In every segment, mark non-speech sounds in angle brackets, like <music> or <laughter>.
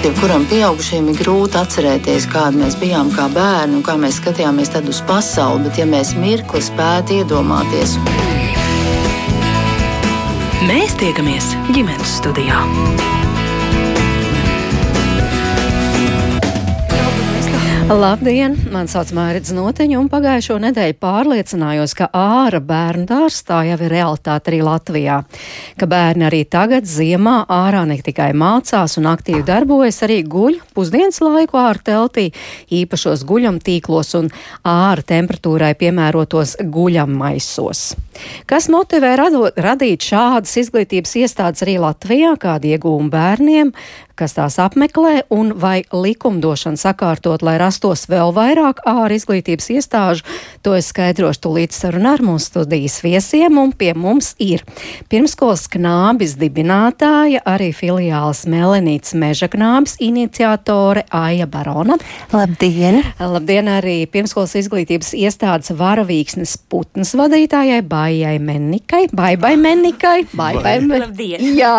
Jebkuram pieaugušajam ir grūti atcerēties, kāda mēs bijām kā bērni un kā mēs skatījāmies uz pasauli, bet ja mēs mirkli spētu iedomāties, mēs tiekamies ģimenes studijā. Labdien! Mani sauc Mārcis Noteņa, un pagājušo nedēļu pārliecinājos, ka āra bērnu dārzs tā jau ir realitāte arī Latvijā. Ka bērni arī tagad ziemā ārā ne tikai mācās un aktīvi darbojas, arī guļ pusdienas laiku ārā teltī, īpašos guļamtīklos un āra temperatūrai piemērotos guļammaisos. Kas motivē radot, radīt šādas izglītības iestādes arī Latvijā, kādi iegūmi bērniem, kas tās apmeklē, un vai likumdošana sakārtot, lai rastos vēl vairāk ārā izglītības iestāžu, to es skaidrošu tūlīt sarunā ar mūsu studijas viesiem, un pie mums ir pirmskolas knābis dibinātāja, arī filiāls Melenīts Meža knābis iniciatore Aija Barona. Labdien! Labdien arī pirmskolas izglītības iestādes varavīksnes putnas vadītājai Baijai Mennikai, Baibai Mennikai, Baibai Mennikai. Jā,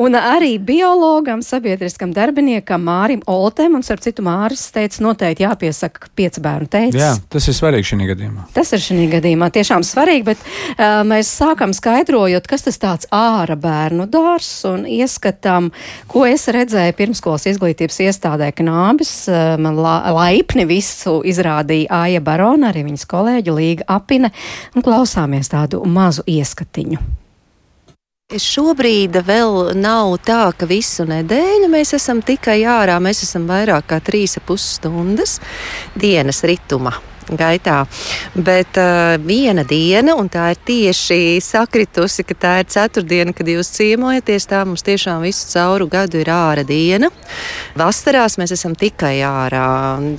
un arī biologam sabiedrības sabiedriskam darbiniekam Mārim Oltem, un starp citu Māris teica, noteikti jāpiesaka piecu bērnu teicis. Jā, tas ir svarīgi šī gadījumā. Tas ir šī gadījumā tiešām svarīgi, bet uh, mēs sākam skaidrojot, kas tas tāds āra bērnu dārs un ieskatām, ko es redzēju pirmskolas izglītības iestādē Knābis. Uh, man la, laipni visu izrādīja Aija Barona, arī viņas kolēģi Līga Apine, un klausāmies tādu mazu ieskatiņu. Šobrīd vēl nav tā, ka visu nedēļu mēs esam tikai ārā. Mēs esam vairāk kā 3,5 stundas dienas rituma gaitā. Bet uh, viena diena, un tā ir tieši sakritusi, ka tā ir ceturtdiena, kad jūs ciemojaties. Tā mums tiešām visu cauru gadu ir ārā diena. Vasarās mēs esam tikai ārā.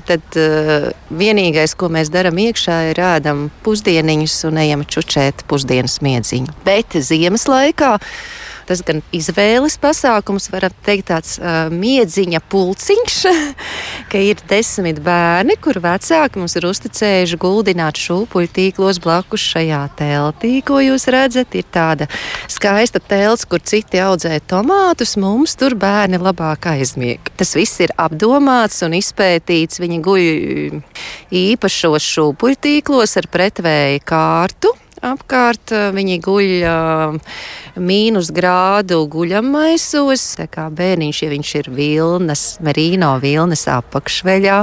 Tad uh, vienīgais, ko mēs darām iekšā, ir ēdam pusdieniņus un ejam čučēt pusdienas miedziņu. Bet ziemas laikā tas gan izvēles pasākums, varam teikt, tāds uh, miedziņa pulciņš, <laughs> ka ir desmit bērni, kur vecāki mums ir uzticējuši guldināt šūpuļu tīklos blakus šajā teltī, ko jūs redzat. Ir tāda skaista telts, kur citi audzē tomātus, mums tur bērni labāk aizmieg. Tas viss ir apdomāts un izpētīts. Viņi guļ īpašos šūpuļu tīklos ar pretvēju kārtu apkārt. Viņi guļ uh, mīnus grādu guļamaisos. Bērniņš, ja viņš ir vilnas, merino vilnas apakšveļā,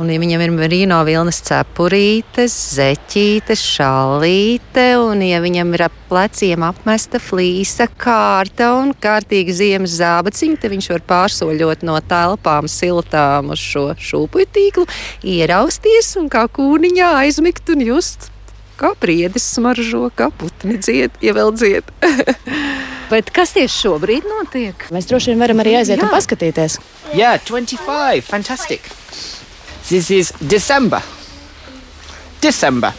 un ja viņam ir merino vilnas cepurītes, zeķītes, šalīte, un ja viņam ir ap pleciem apmesta flīsa kārta un kārtīgi ziemas zābaciņa, tad viņš var pārsoļot no telpām siltām uz šo šūpuļu tīklu, ierausties un kā kūniņā aizmigt un just kā priedis smaržo, kā putni dzied, ja vēl dzied. <laughs> Bet kas tieši šobrīd notiek? Mēs droši vien varam arī aiziet Jā. un paskatīties. Jā, yeah, 25, fantastic. This is December. December.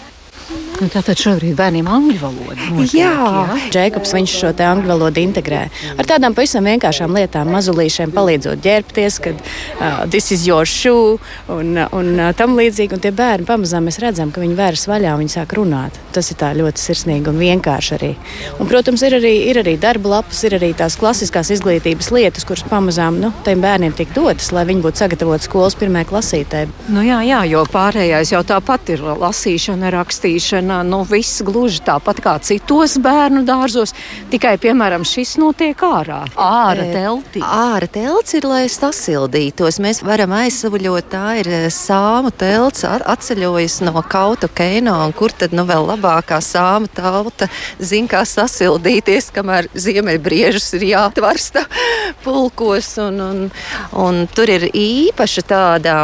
Nu, tātad šobrīd bērniem angļu valoda. Notiek, jā, jā. Džekobs viņš šo te angļu valodu integrē ar tādām pavisam vienkāršām lietām, mazulīšiem palīdzot ģērbties, kad uh, this is your shoe un, un uh, tam līdzīgi. Un tie bērni pamazām mēs redzam, ka viņi vērs vaļā un viņi sāk runāt. Tas ir tā ļoti sirsnīgi un vienkārši arī. Un, protams, ir arī, ir arī darba lapas, ir arī tās klasiskās izglītības lietas, kuras pamazām nu, tiem bērniem tiek dotas, lai viņi būtu sagatavoti skolas pirmajai klasītē. Nu, jā, jā, jo pārējais jau tāpat ir lasīšana, rakstīšana un nu, viss gluži tāpat kā citos bērnu dārzos, tikai, piemēram, šis notiek ārā. Ārā teltī. Ārā telts ir, lai sasildītos. Mēs varam aizsavaļot, tā ir sāmu telts, atceļojas no kautu keino, un kur tad nu vēl labākā sāmu tauta zina, kā sasildīties, kamēr ziemeļbriežus ir jāatvarsta <laughs> pulkos, un, un, un tur ir īpaša tāda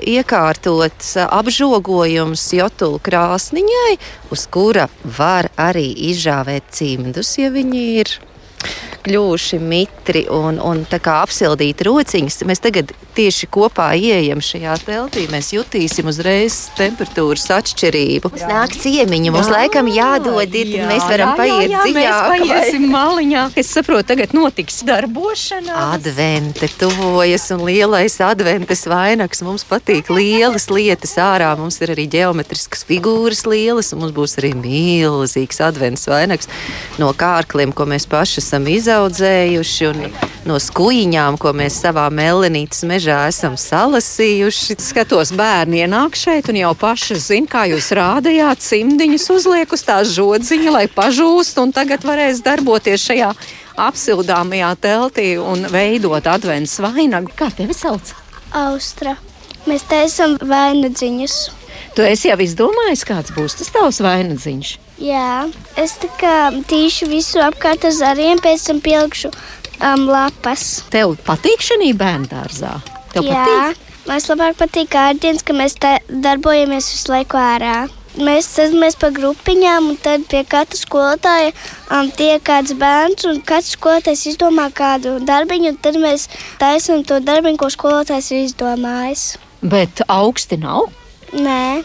iekārtots apžogojums jotulu krāsniņai, uz kura var arī izžāvēt cimdus, ja viņi ir kļuvuši mitri un, un apsildīti rociņas. Mēs tagad tieši kopā ieejam šajā teltī. Mēs jutīsim uzreiz temperatūras atšķirību. Nāk ciemiņi, mums jā, laikam jādod, ir, jā, mēs varam jā, paiet jā, jā, dziļāk. Mēs paiesim maliņā. Es saprotu, tagad notiks darbošanās. Advente tuvojas un lielais adventes vainags. Mums patīk lielas lietas ārā. Mums ir arī ģeometriskas figūras lielas un mums būs arī milzīgs advents vainags no kārkliem, ko mēs paši esam izdarījuši izaudzējuši, un no skuiņām, ko mēs savā melenītes mežā esam salasījuši. Skatos, bērni ienāk šeit un jau paši zina, kā jūs rādījāt, cimdiņus uzliek uz tā žodziņa, lai pažūst, un tagad varēs darboties šajā apsildāmajā teltī un veidot adventas vainagu. Kā tevi sauc? Austra. Mēs taisām vainagdziņus. Tu esi jau izdomājis, kāds būs tas tavs vainagdziņš. Jā, es tā kā tīšu visu apkārt ar zariem, pēc tam pielikšu um, lapas. Tev patīk šī bērnu dārzā? Tev Jā, patīk? man labāk patīk kārtdienas, ka mēs darbojamies visu laiku ārā. Mēs ceļamies pa grupiņām, un tad pie katra skolotāja um, tiek kāds bērns, un katrs skolotājs izdomā kādu darbiņu, un tad mēs taisām to darbiņu, ko skolotājs ir izdomājis. Bet augsti nav. Nē,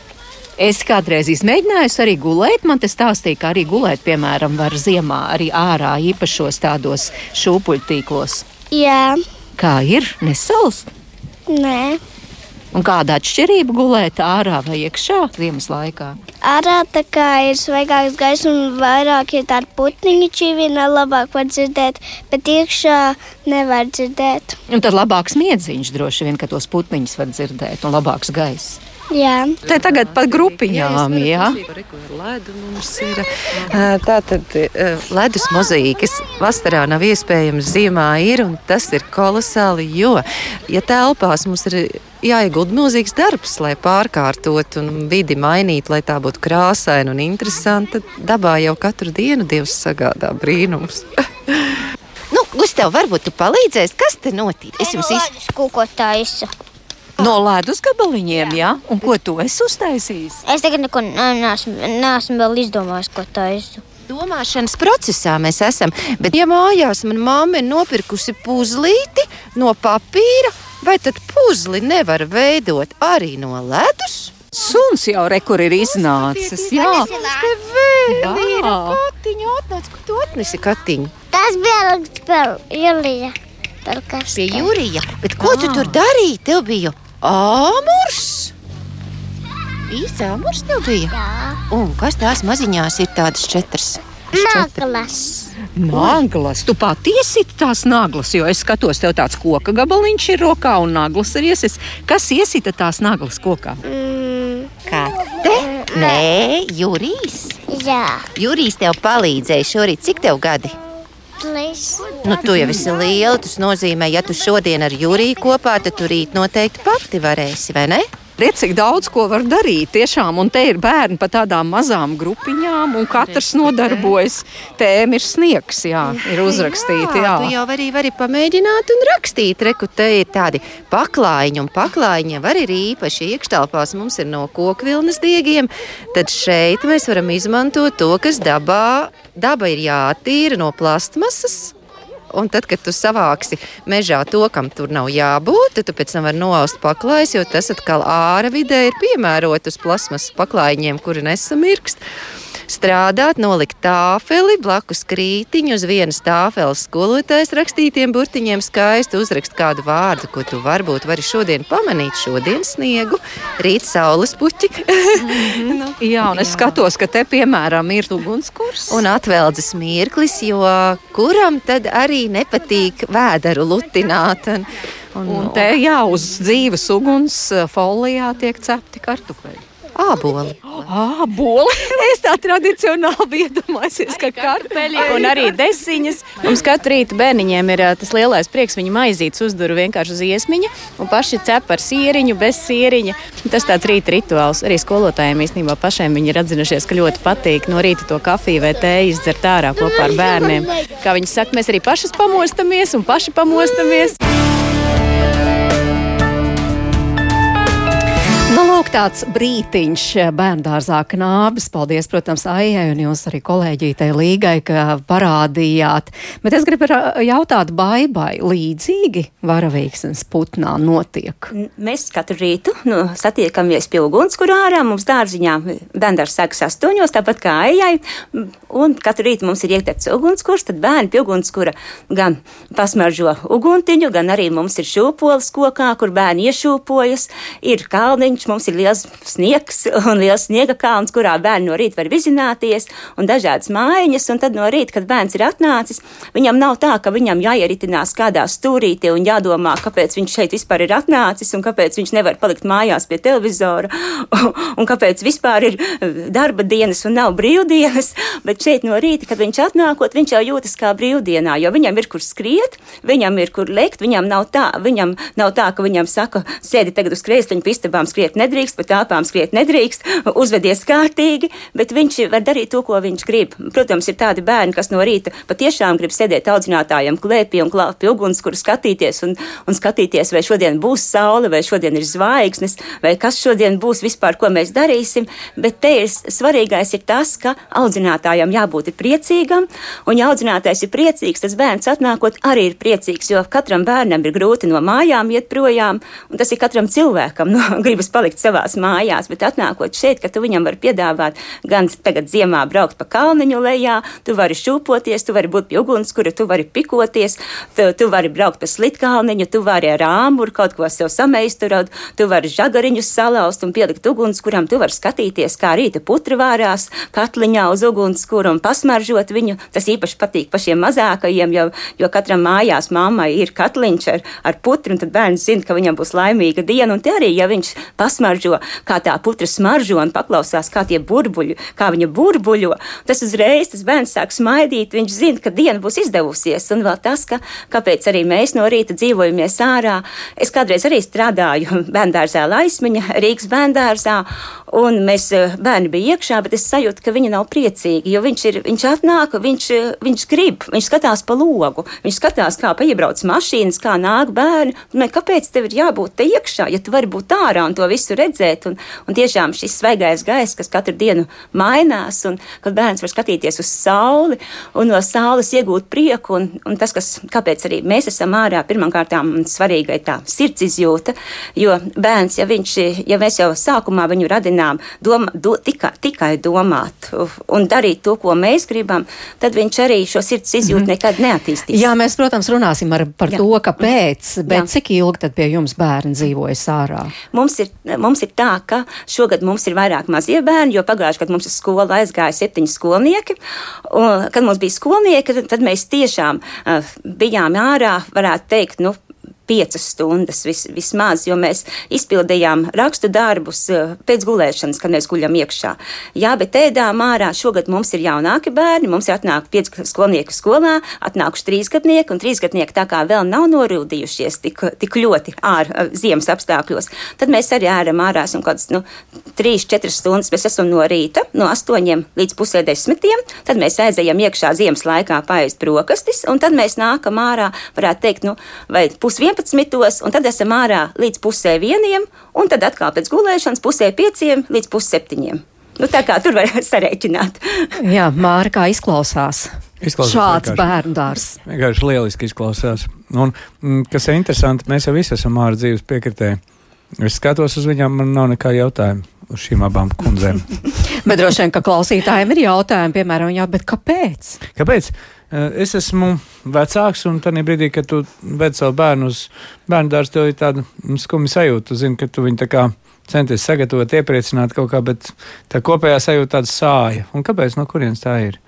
Es kādreiz izmēģināju arī gulēt. Man te stāstīja, ka arī gulēt, piemēram, var ziemā arī ārā īpašos tādos šūpuļtīklos. jā, Kā ir? Nesalst. nē. Un kāda atšķirība gulēt ārā vai iekšā ziemas laikā? Ārā tā kā ir svaigāks gaiss un vairāk ir tāda putniņa čīvina, labāk var dzirdēt, bet iekšā nevar dzirdēt. Un tad labāks miedziņš droši vien, ka tos putniņus var dzirdēt un labāks gaiss. Jā, Te tagad pa grupiņām, jā. Ledu mums ir. Ā, Tā tad ledus mozaīkas vasarā nav iespējams, ziemā ir, un tas ir kolosāli, jo, ja telpās mums ir jāiegulda milzīgs darbs, lai pārkārtotu un vidi mainītu, lai tā būtu krāsaina un interesanta, tad dabā jau katru dienu Dievs sagādā brīnums. <laughs> Nu, Gustav, varbūt tu palīdzēsi, kas te notiek? Es jums izsaka. kūkotāju. No ledus gabaliņiem, jā. Un ko tu esi uztaisījis? Es tagad neko neesmu, neesmu vēl izdomājis, ko taisu. Domāšanas procesā mēs esam, bet ja mājās man mamma ir nopirkusi puzlīti no papīra, vai tad puzli nevar veidot arī no ledus? Suns jau rekur ir iznācis. Jā, Vau. Katiņu atnāc, ko tu atnesi katiņu? Tas bija likts par kas? Pie Jurija, bet ko tu tur darīji? Tev bija āmurs! Īsts āmurs tev bija? Jā. Un kas tās maziņās ir tādas četras? Nāklas. Naglas, tu patiesi tās naglas, jo es skatos, tev tāds koka gabaliņš ir rokā un naglas ir iesis. Kas iesita tās naglas kokā? Mm, Kate? Nē, Jurijs. jā. Jurijs tev palīdzēja šorīt. Cik tev gadi? Trīs. Nu, tu jau esi liela. Tas nozīmē, ja tu šodien ar Juriju kopā, tad tu rīt noteikti pati varēsi, vai ne? Redz, cik daudz ko var darīt. Tiešām, un te ir bērni pa tādām mazām grupiņām, un katrs nodarbojas. Tēma ir sniegs, jā, ir uzrakstīta. Jā, Tu jau arī vari pamēģināt un rakstīt. Reku, te ir tādi paklājiņi, un paklājiņi var ir īpaši iekštelpās. Mums ir no koku vilnas diegiem. Tad šeit mēs varam izmantot to, kas dabā, daba ir jātīra no plastmasas. Un tad, kad tu savāksi mežā to, kam tur nav jābūt, tad tu pēc tam vari noaust paklājs, jo tas atkal ārā vidē ir piemērots uz plasmas paklājiņiem, kuri nesamirkst. Strādāt, nolikt tāfeli, blakus krītiņu uz vienas tāfeles skolotājs rakstītiem burtiņiem skaisti uzrakst kādu vārdu, ko tu varbūt vari šodien pamanīt. Šodien sniegu, rīt saules puķi. <laughs> nu, jā un es skatos, ka te, piemēram, ir ugunskurs. Un atveldzes mirklis, jo kuram tad arī nepatīk vēderu lutināt. Un, un, Un te jā, uz dzīves uguns eh, folijā tiek cepti kartupeļi. Āboli. Ah, boli! <laughs> Es tā tradicionāli biju iedomājusies, ka kartupeļi Un arī desiņas. Mums katru rītu bērniņiem ir tas lielais prieks. Viņi maizītes uzduru vienkārši uz iesmiņa un paši cep ar sieriņu, bez sieriņa. Tas tāds rīta rituāls. Arī skolotājiem īstenībā pašiem viņi ir atzinušies, ka ļoti patīk no rīta to kafiju vai tēju izdzert ārā kopā ar bērniem. Kā viņi saka, mēs arī pašas pamostamies un paši pamostamies. Nu, lūk, tāds brītiņš bērngārzā knābis. Paldies, protams, Aijai un jūs arī kolēģītei Līgai, ka parādījāt. Bet es gribu jautāt baibai, līdzīgi varavīksnes putnā notiek. Mēs katru rītu nu, satiekamies pie ugunskura ārā. Mums dārziņā bērns sākas astoņos, tāpat kā ejai. Un katru rītu mums ir ietekts ugunskurs. Tad bērni pie ugunskura gan pasmaržo uguntiņu, gan arī mums ir šūpoles kokā, kur bērni iešūpojas. Ir kalniņš, mums ir liels sniegs un liels sniega kalns, kurā bērni no rīta var vizināties un dažādas mājiņas, un tad no rīta, kad bērns ir atnācis, viņam nav tā, ka viņam jāieritinās kādā stūrītī un jādomā, kāpēc viņš šeit vispār ir atnācis un kāpēc viņš nevar palikt mājās pie televizora <laughs> un, kāpēc vispār ir darba dienas un nav brīvdienas, bet šeit no rīta, kad viņš atnākot, viņš jau jūtas kā brīvdienā, jo viņam ir kur skriet, viņam ir kur lekt, viņam nav tā, viņam nav tā, ka viņam saka, sēdi tagad uz krēsliņa, pa istabām skriet nedrīkst, pa tāpām skriet nedrīkst, uzvedies kārtīgi, bet viņš var darīt to, ko viņš grib. Protams, ir tādi bērni, kas no rīta patiešām grib sēdēt audzinātājiem klēpī un klāpī uguns, kur skatīties un, un skatīties, vai šodien būs saule, vai šodien ir zvaigznes, vai kas šodien būs vispār, ko mēs darīsim. Bet te ir svarīgais ir tas, ka audzinātājam jābūt priecīgam, un ja audzinātājs ir priecīgs, tas bērns atnākot arī ir priecīgs, jo katram bērnam ir grūti no mājām iet projām, un tas ir katram cilvēkam, no <laughs> gribas palikt savās mājās, bet atnākot šeit, ka tu viņam var piedāvāt gan tagad ziemā braukt pa kalniņu lejā, tu vari šūpoties, tu vari būt pie ugunskura, tu vari pikoties, tu, tu vari braukt pa slitkalniņu, tu vari ar āmuru kaut ko sev sameisturot, tu vari žagariņus salauzt un pielikt ugunskuram, tu vari skatīties, kā rīta putra vārās katliņā uz ugunskura un pasmaržot viņu. Tas īpaši patīk pašiem mazākajiem, jo, jo katram mājās mammai ir katliņš ar, ar putru, un tad bērns zina, ka viņam būs laimīga diena. Un te arī, ja viņš pasmaržo, kā tā putra smaržo un paklausās, kā tie burbuļi, kā viņa burbuļo, tas uzreiz tas bērns sāk smaidīt, viņš zina, ka diena būs izdevusies. Un vēl tas, ka, kāpēc arī mēs no rīta dzīvojamies ārā. Es kādreiz arī strādāju <laughs> bērndārzā Laismiņa, Rīgas bērndārzā, un mēs bērni bija iekšā, bet es sajūtu, ka viņi nav priecīgi, jo viņš, ir, viņš atnāk, viņš, viņš grib, viņš skatās pa logu, viņš skatās, kā paiebrauc mašīnas, kā nāk bērni. Kāpēc tev ir jābūt te iekšā, ja tu vari būt ārā un to visu redzēt? Un, un tiešām šis svaigais gaiss, kas katru dienu mainās, un kad bērns var skatīties uz sauli un no saules iegūt prieku, un, un tas, kas, kāpēc arī mēs esam ārā, pirmkārt, svarīga ir tā sirds izjūta, jo bērns, ja, viņš, ja mēs jau sākumā viņu radinām, doma, do, tikai, tikai domāt un darīt to, ko mēs gribam, tad viņš arī šo sirds izjūtu mm -hmm. nekad neattīstīs. Jā, mēs, protams, runāsim ar, par Jā. to, kāpēc, bet Jā. cik ilgi tad pie jums bērni dzīvojas ārā? Mums ir, mums ir tā, ka šogad mums ir vairāk mazie bērni, jo pagājušajā gadā mums uz skolu aizgāja septiņi skolnieki. Un, kad mums bija skolnieki, tad mēs tiešām uh, bijām ārā, varētu teikt, nu, piecas stundas vis, vismaz, jo mēs izpildījām rakstu darbus eh, pēc gulēšanas, kad mēs guļam iekšā. Jā, bet ēdām ārā. Šogad mums ir jaunāki bērni, mums ir atnāk pieci skolnieki skolā, atnākuši trīsgadnieki, un trīsgadnieki tā kā vēl nav norūdījušies tik, tik ļoti ārā eh, ziemas apstākļos. Tad mēs arī ēram ārā, esam kaut kāds, nu, trīs, četras stundas, mēs esam no rīta, no astoņiem līdz pusē desmitiem, tad mēs aizējam iekšā ziemas laikā paēst brokastis, un tad mēs nākam ārā, varētu teikt, nu, vai pusvienpadsmit 11. un tad esam ārā līdz pusē vieniem, un tad atkal pēc gulēšanas pusē pieciem līdz pusseptiņiem. Nu, tā kā tur var <laughs> sarēķināt. Jā, Māra, kā izklausās? Izklausās Šāds bērnu dārzs. Vienkārši lieliski izklausās. Un, mm, kas ir interesanti, mēs jau visi esam ārā dzīves piekritēji. Es skatos uz viņām, man nav nekā jautājumu uz šīm abām kundzēm. <laughs> bet droši vien, ka klausītājiem ir jautājumi, piemēram, jā, bet kāpēc? Kāpēc? Eh, es esmu vecāks, un tajā brīdī, kad tu ved savu bērnu uz bērnu dārstu, tev ir tāda skumja sajūta. Tu zini, ka tu viņu tā kā centies sagatavot, iepriecināt kaut kā, bet tā kopējā sajūta tāda sāja. Un kāpēc? No kurienes tā ir?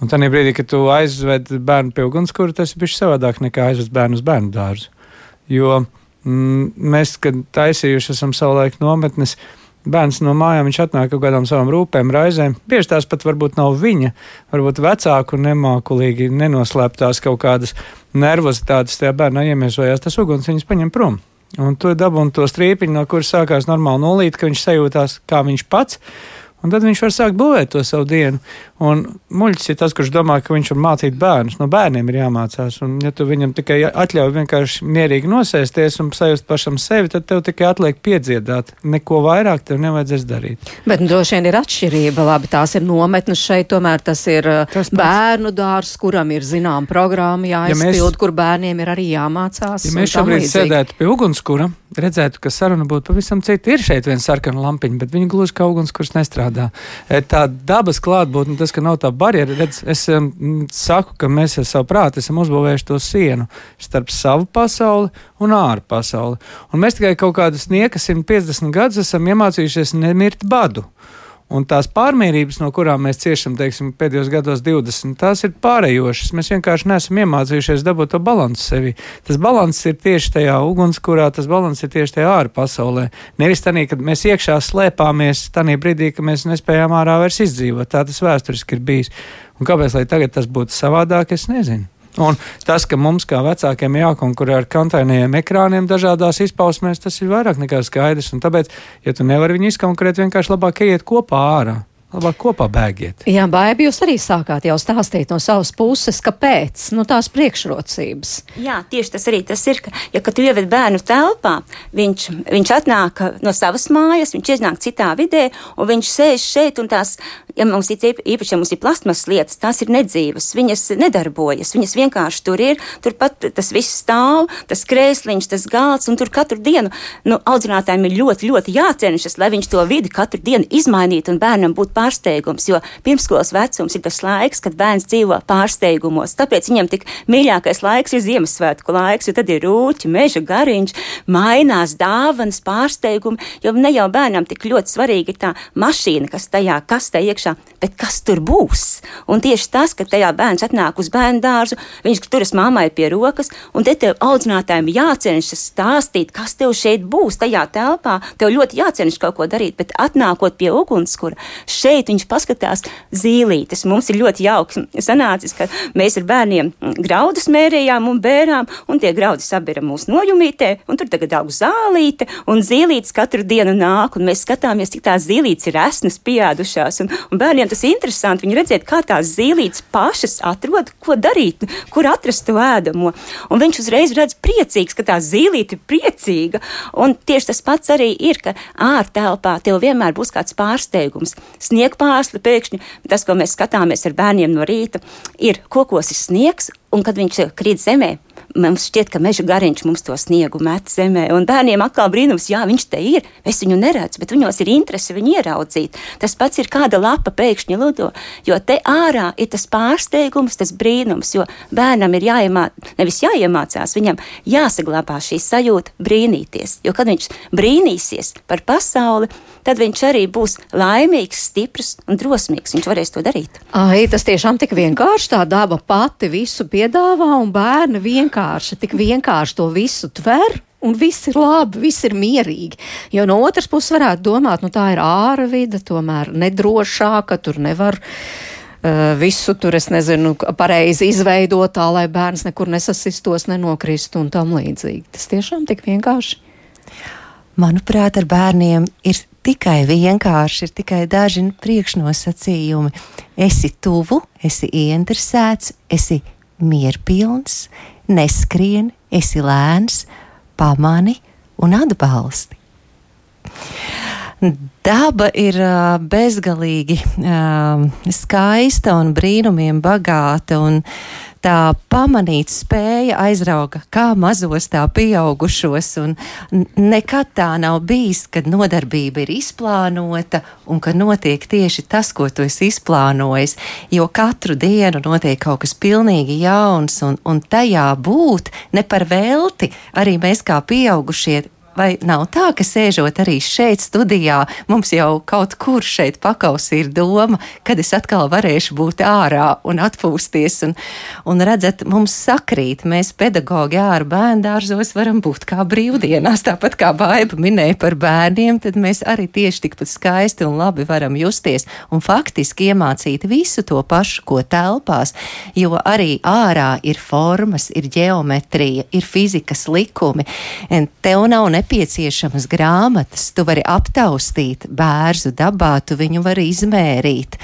Un tajā brīdī, kad tu aizved bērnu pie ugunskura, tas ir bijis savādāk nekā aizvest bērnu uz bērnu dārzu. Jo mm, mēs, kad taisījuši esam savulaik nometnes, bērns no mājām, atnāk kaut kādām savām rūpēm, raizēm. Bieži tās pat varbūt nav viņa, varbūt vecāku nemākulīgi nenoslēptās kaut kādas nervozitātes tajā bērnā iemiesojās, tas uguns viņus paņem prom. Un tu dabūji to strīpiņu, no kuras sākās normāli nolīt, ka viņš sajūtās kā viņš pats. Un tad viņš var sākt būvēt to savu dienu. Un muļķis ir tas, kurš domā, ka viņš var mācīt bērnus. No bērniem ir jāmācās. Un, ja tu viņam tikai atļauj vienkārši mierīgi nosēsties un sajust pašam sevi, tad tev tikai atliek piedziedāt. Neko vairāk tev nevajadzēs darīt. Bet nu, droši vien ir atšķirība. Labi, tās ir nometnes šeit, tomēr tas ir uh, tas bērnu dārs, kuram ir zinām programma jāizpild, ja mēs, kur bērniem ir arī jāmācās. Ja mēs šobrīd sēdētu pie ugunskura, redzētu, ka saruna būtu pavisam cita. Ir šeit viena sarkana lampiņa, bet viņa gluži kā ugunskurs nestrādā. E, tā dabas klātbūtne tas, ka nav tā barjera. Redz, es um, saku, ka mēs ar savu prātu esam uzbūvējuši to sienu starp savu pasauli un ārpasauli. Un mēs tikai kaut kādus niekas 150 gadus esam iemācījušies nemirt badu. Un tās pārmērības, no kurām mēs ciešam, teiksim, pēdējos gados 20, tās ir pārējošas. Mēs vienkārši neesam iemācījušies dabūt to balansu sevi. Tas balans ir tieši tajā ugunskurā, tas balans ir tieši tajā ārpasaulē. Nevis tā, kad mēs iekšā slēpāmies, tajā brīdī, kad mēs nespējām ārā vairs izdzīvot. Tā tas vēsturiski ir bijis. Un kāpēc tagad tas būtu savādāk, es nezinu. Un tas, ka mums kā vecākiem jākonkurē ar kantainajiem ekrāniem dažādās izpausmēs, tas ir vairāk nekā skaidrs. Un tāpēc, ja tu nevari viņu izkonkurēt, vienkārši labāk iet kopā ārā. Labāk kopā bēgiet. Jā, Baiba, jūs arī sākāt jau stāstīt no savas puses, kāpēc, nu tās priekšrocības. Jā, tieši tas arī tas ir, ka, ja tu ieved bērnu telpā, viņš, viņš atnāk no savas mājas, viņš iznāk citā vidē, un viņš sēž šeit, un tās, ja mums ir īpaši, ja mums ir plasmas lietas, tās ir nedzīvas, viņas nedarbojas, viņas vienkārši tur ir, turpat tas viss stāv, tas krēsliņš, tas galds, un tur katru dienu, nu, audzinātājiem ir ļoti, ļoti jācenšas, lai viņš to vidi katru dienu izmainītu un bērnam būtu pārsteigums, jo pirmskolas vecums ir tas laiks, kad bērns dzīvo pārsteigumos. Tāpēc viņam tik mīļākais laiks ir Ziemassvētku laiks, jo tad ir rūķi, meža gariņš, mainās dāvanas, pārsteigumi, jo ne jau bērnam tik ļoti svarīgi ir tā mašīna, kas tajā kastē iekšā, bet kas tur būs. Un tieši tas, ka tajā bērns atnāk uz bērnu dārzu, viņš turas mammai pie rokas, un te tev audzinātājiem jācenšas stāstīt, kas tev šeit būs tajā telpā. Tev ļoti jācenšas kaut ko darīt, bet atnākot pie ugunskura, šeit viņš paskatās zīlītes. Mums ir ļoti jauks sanācis, ka mēs ar bērniem graudus mērījām un bērām, un tie graudi sabira mūsu nojumītē, un tur tagad aug zālīte, un zīlītes katru dienu nāk, un mēs skatāmies, cik tās zīlītes ir esnas pieādušās, un, un bērniem tas ir interesanti, viņi redzēt, kā tās zīlītes pašas atrod, ko darīt, kur atrast to ēdamo. Un viņš uzreiz redz priecīgs, ka tā zīlīte ir priecīga, un tieši tas pats arī ir, ka ārtelpā tev vienmēr būs kāds pārsteigums sniegpārsli pēkšņi. Tas, ko mēs skatāmies ar bērniem no rīta, ir kokos ir sniegs, un kad viņš krīt zemē, mums šķiet, ka meža gariņš mums to sniegu met zemē. Un bērniem atkal brīnums, jā, viņš te ir. Es viņu neredzu, bet viņos ir interese viņu ieraudzīt. Tas pats ir kāda lapa pēkšņi lido, jo te ārā ir tas pārsteigums, tas brīnums, jo bērnam ir jāiemācās, nevis jāiemācās, viņam jāsaglabā šī sajūta brīnīties. Jo kad viņš brīnīsies par pasauli, tad viņš arī būs laimīgs, stiprs un drosmīgs. Viņš varēs to darīt. Ai, tas tiešām tik vienkārši tā daba pati visu piedāvā un bērni vienkārši vienkārši, tik vienkārši to visu tver. Un viss ir labi, viss ir mierīgi. Jo no otras puses varētu domāt, nu tā ir ārā vide, tomēr nedrošāka, tur nevar uh, visu tur, es nezinu, pareizi izveidot tā, lai bērns nekur nesasistos, nenokristu un tam līdzīgi. Tas tiešām tik vienkārši. Manuprāt, ar bērniem ir tikai vienkārši, ir tikai daži priekšnosacījumi. Esi tuvu, esi ieinteresēts, esi mierpilns, neskrien, esi lēns, pamani un atbalsti. Daba ir bezgalīgi skaista un brīnumiem bagāta. Un, tā pamanīt spēja aizrauga kā mazos, tā pieaugušos. Nekad tā nav bijis, kad nodarbība ir izplānota un ka notiek tieši tas, ko tu esi izplānojis. Jo katru dienu notiek kaut kas pilnīgi jauns, un, un tajā būt ne par velti arī mēs kā pieaugušie Vai nav tā, ka sēžot arī šeit studijā, mums jau kaut kur šeit pakausī ir doma, kad es atkal varēšu būt ārā un atpūsties, un, un redzat, mums sakrīt, mēs pedagogi ārā bērndārzos varam būt kā brīvdienās, tāpat kā Baiba minēja par bērniem, tad mēs arī tieši tikpat skaisti un labi varam justies un faktiski iemācīt visu to pašu, ko telpās, jo arī ārā ir formas, ir ģeometrija, ir fizikas likumi. Tev nav ne nepieciešamas grāmatas. Tu vari aptaustīt bērnu dabā, tu viņu vari izmērīt.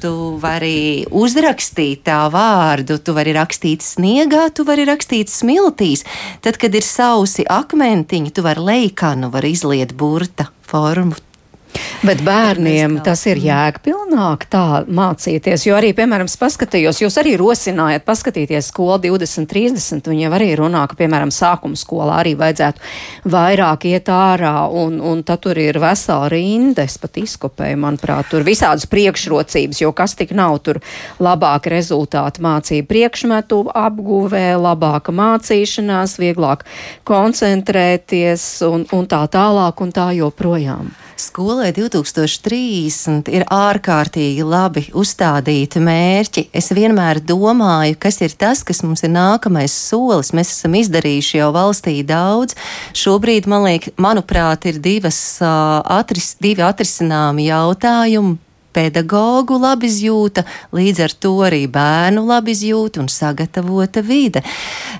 Tu vari uzrakstīt tā vārdu, tu vari rakstīt sniegā, tu vari rakstīt smiltīs. Tad, kad ir sausi akmentiņi, tu vari leikanu, var izliet burta formu Bet bērniem tas ir jēgpilnāk tā mācīties, jo arī, piemēram, paskatījos, jūs arī rosinājat paskatīties skolu 20, 30, un jau arī runā, ka, piemēram, sākuma skolā arī vajadzētu vairāk iet ārā, un, un tad tur ir vesela rinda, es pat izkopēju, manuprāt, tur visādas priekšrocības, jo kas tik nav tur labāka rezultāta mācību priekšmetu apguvē, labāka mācīšanās, vieglāk koncentrēties un, un tā tālāk un tā joprojām. Skolai 2030 ir ārkārtīgi labi uzstādīti mērķi. Es vienmēr domāju, kas ir tas, kas mums ir nākamais solis. Mēs esam izdarījuši jau valstī daudz. Šobrīd, man liek, manuprāt, ir divas, uh, atris, divi atrisināmi jautājumi pedagoģu labizjūta, līdz ar to arī bērnu labizjūta un sagatavota vide.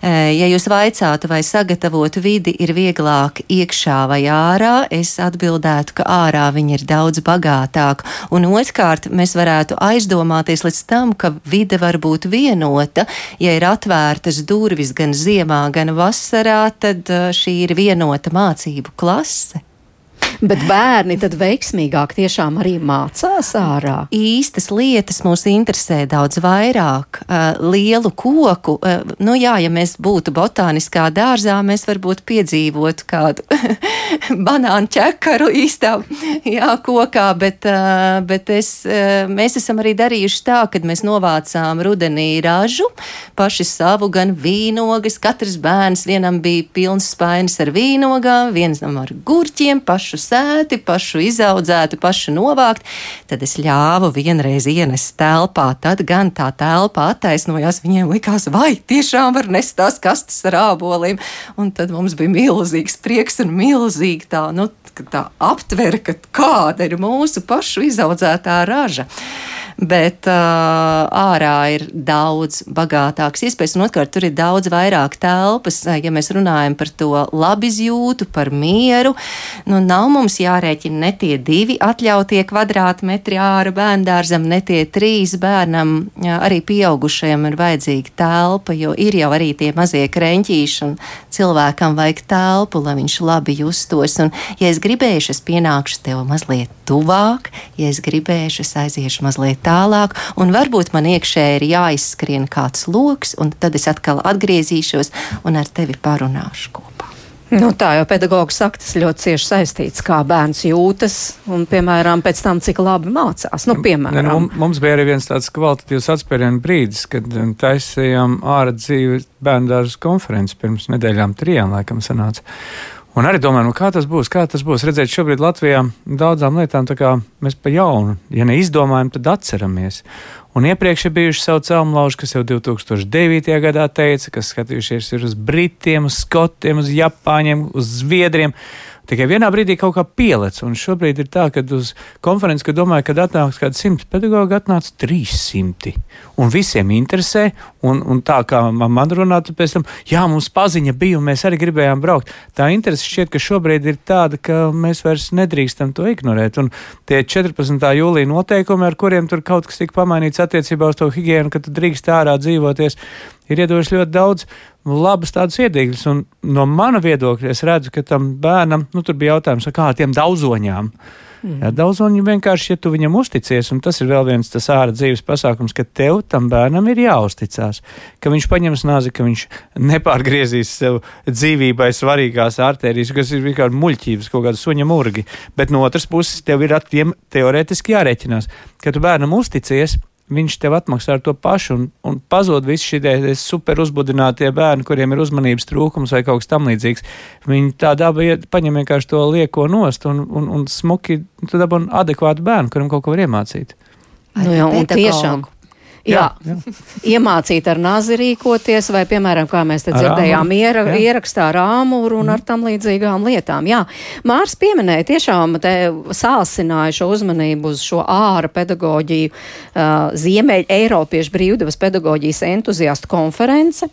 Ja jūs vaicātu, vai sagatavot vidi ir vieglāk iekšā vai ārā, es atbildētu, ka ārā viņi ir daudz bagātāk. Un otrkārt, mēs varētu aizdomāties līdz tam, ka vide var būt vienota. Ja ir atvērtas durvis gan ziemā, gan vasarā, tad šī ir vienota mācību klase. Bet bērni tad veiksmīgāk tiešām arī mācās ārā. Īstas lietas mūs interesē daudz vairāk. Uh, lielu koku, uh, nu jā, ja mēs būtu botāniskā dārzā, mēs varbūt piedzīvotu kādu <laughs> banānu ķekaru īstā jā, kokā, bet, uh, bet es, mēs esam arī darījuši tā, kad mēs novācām rudenī ražu, paši savu gan vīnogas, katrs bērns vienam bija pilns spainis ar vīnogām, vienam ar gurķiem, pašu sēti, pašu izaudzēti, pašu novākt, tad es ļāvu vienreiz ienest telpā. Tad gan tā telpa attaisnojās, viņiem likās, vai tiešām var nest tās kastes ar āboliem. Un tad mums bija milzīgs prieks un milzīgi tā, nu, tā aptvere, kāda ir mūsu pašu izaudzētā raža bet uh, ārā ir daudz bagātāks iespējas, un otrkārt, tur ir daudz vairāk telpas. Ja mēs runājam par to labizjūtu, par mieru, nu nav mums jārēķina ne tie divi atļautie kvadrātmetri ārā bērndārzam, ne tie trīs bērnam, jā, arī pieaugušajam ir vajadzīga telpa, jo ir jau arī tie mazie kreņķīši, un cilvēkam vajag telpu, lai viņš labi justos. Un, ja es gribēšu, es pienākšu tev mazliet tuvāk, ja es gribēšu, es aiziešu mazliet tālāk, un varbūt man iekšēji ir jāizskrien kāds lokus, un tad es atkal atgriezīšos un ar tevi parunāšu kopā. Nu, tā jau pedagogs saka, tas ļoti cieši saistīts, kā bērns jūtas un, piemēram, pēc tam, cik labi mācās. Nu, piemēram. Ne, nu, mums bija arī viens tāds kvalitatīvs atspērienu brīdis, kad um, taisījām ārā dzīvi bērnu dārza konferenci pirms nedēļām, trijām, laikam, sanāca. Un arī domāju, nu, kā tas būs, kā tas būs. Redzēt, šobrīd Latvijā daudzām lietām mēs pa jaunu, ja neizdomājam, tad atceramies. Un iepriekš ir bijuši savu celmlauži, kas jau 2009. gadā teica, kas skatījušies uz Britiem, uz Skotiem, uz Japāņiem, uz Zviedriem. Tikai vienā brīdī kaut kā pielec, un šobrīd ir tā, ka uz konferences, kad domāju, kad atnāks kāds simts pedagoģi, atnāca 300. Un visiem interesē, un, un tā kā man runātu pēc tam, jā, mums paziņa bija, un mēs arī gribējām braukt. Tā interese šķiet, ka šobrīd ir tāda, ka mēs vairs nedrīkstam to ignorēt. Un tie 14. jūlija noteikumi, ar kuriem tur kaut kas tika pamainīts attiecībā uz to higienu, ka tu drīkst ārā dzīvoties, ir iedoši ļoti daudz labas tādas iedīgļas. Un no mana viedokļa es redzu, ka tam bērnam, nu, tur bija jautājums, kā tiem daudzoņām. Mm. Jā, daudzoņi vienkārši, ja tu viņam uzticies, un tas ir vēl viens tas ārā dzīves pasākums, ka tev tam bērnam ir jāuzticās, ka viņš paņems nāzi, ka viņš nepārgriezīs sev dzīvībai svarīgās arterijas, kas ir vienkārši muļķības, kaut kāda suņa murgi. Bet no otras puses, tev ir ar tiem teorētiski jārēķinās, ka tu bērnam uzticies, viņš tev atmaksā ar to pašu, un, un pazūd visi šie super uzbudinātie bērni, kuriem ir uzmanības trūkums vai kaut kas tamlīdzīgs. Viņi tā daba paņem vienkārši to lieko nost un, un, un smuki dabūna adekvātu bērnu, kuram kaut ko var iemācīt. Nu, jā, un tiešām Jā, jā. iemācīt ar nazi rīkoties, vai, piemēram, kā mēs te dzirdējām, iera, ierakstā ar āmuru un mm. ar tam līdzīgām lietām. Jā, Mārs pieminēja tiešām te sāsināja šo uzmanību uz šo āra pedagoģiju, uh, Ziemeļa Eiropiešu brīvdevas pedagoģijas entuziastu konference.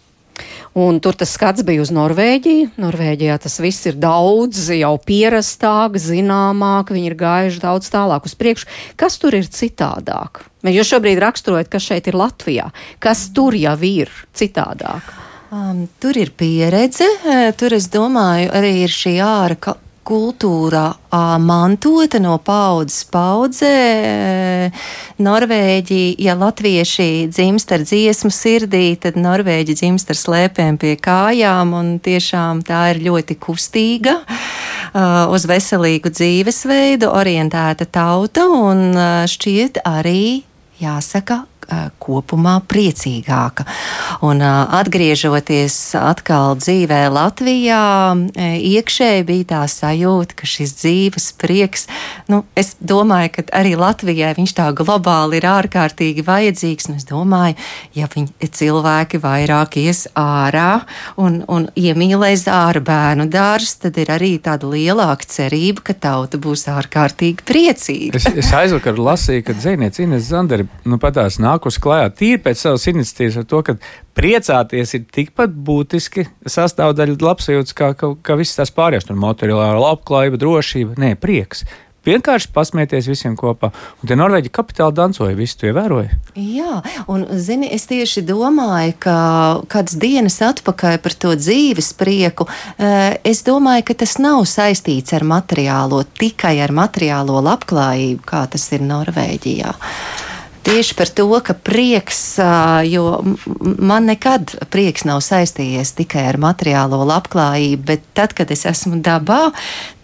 Un tur tas skats bija uz Norvēģiju. Norvēģijā tas viss ir daudz jau pierastāk, zināmāk, viņi ir gājuši daudz tālāk uz priekšu. Kas tur ir citādāk? Jūs šobrīd raksturojat, kas šeit ir Latvijā. Kas tur jau ir citādāk? Um, tur ir pieredze, tur es domāju, arī ir šī āra kultūra mantota no paudzes paudzē. Norvēģi, ja latvieši dzimst ar dziesmu sirdī, tad norvēģi dzimst ar slēpēm pie kājām, un tiešām tā ir ļoti kustīga, uz veselīgu dzīvesveidu orientēta tauta, un šķiet arī, jāsaka, kopumā priecīgāka. Un atgriežoties atkal dzīvē Latvijā, iekšēji bija tā sajūta, ka šis dzīves prieks, nu, es domāju, ka arī Latvijai viņš tā globāli ir ārkārtīgi vajadzīgs. Un es domāju, ja viņi cilvēki vairāk ies ārā un, un iemīlēs ārā bērnu dārzus, tad ir arī tāda lielāka cerība, ka tauta būs ārkārtīgi priecīga. Es, es aizvakar lasīju, ka dzēniece Ines Zandere nu, patās nākus klājā tīri pēc savas iniciatīvas ar to, ka priecāties ir tikpat būtiski sastāvdaļa labsajūtas kā, kā, kā visas tās pārējās, tur materiālā labklājība, drošība, nē, prieks. Vienkārši pasmieties visiem kopā. Un tie norvēģi kapitāli dancoja, visu to ievēroja. Jā, un zini, es tieši domāju, ka kādas dienas atpakaļ par to dzīves prieku, eh, es domāju, ka tas nav saistīts ar materiālo, tikai ar materiālo labklājību, kā tas ir Norvēģijā tieši par to, ka prieks, jo man nekad prieks nav saistījies tikai ar materiālo labklājību, bet tad, kad es esmu dabā,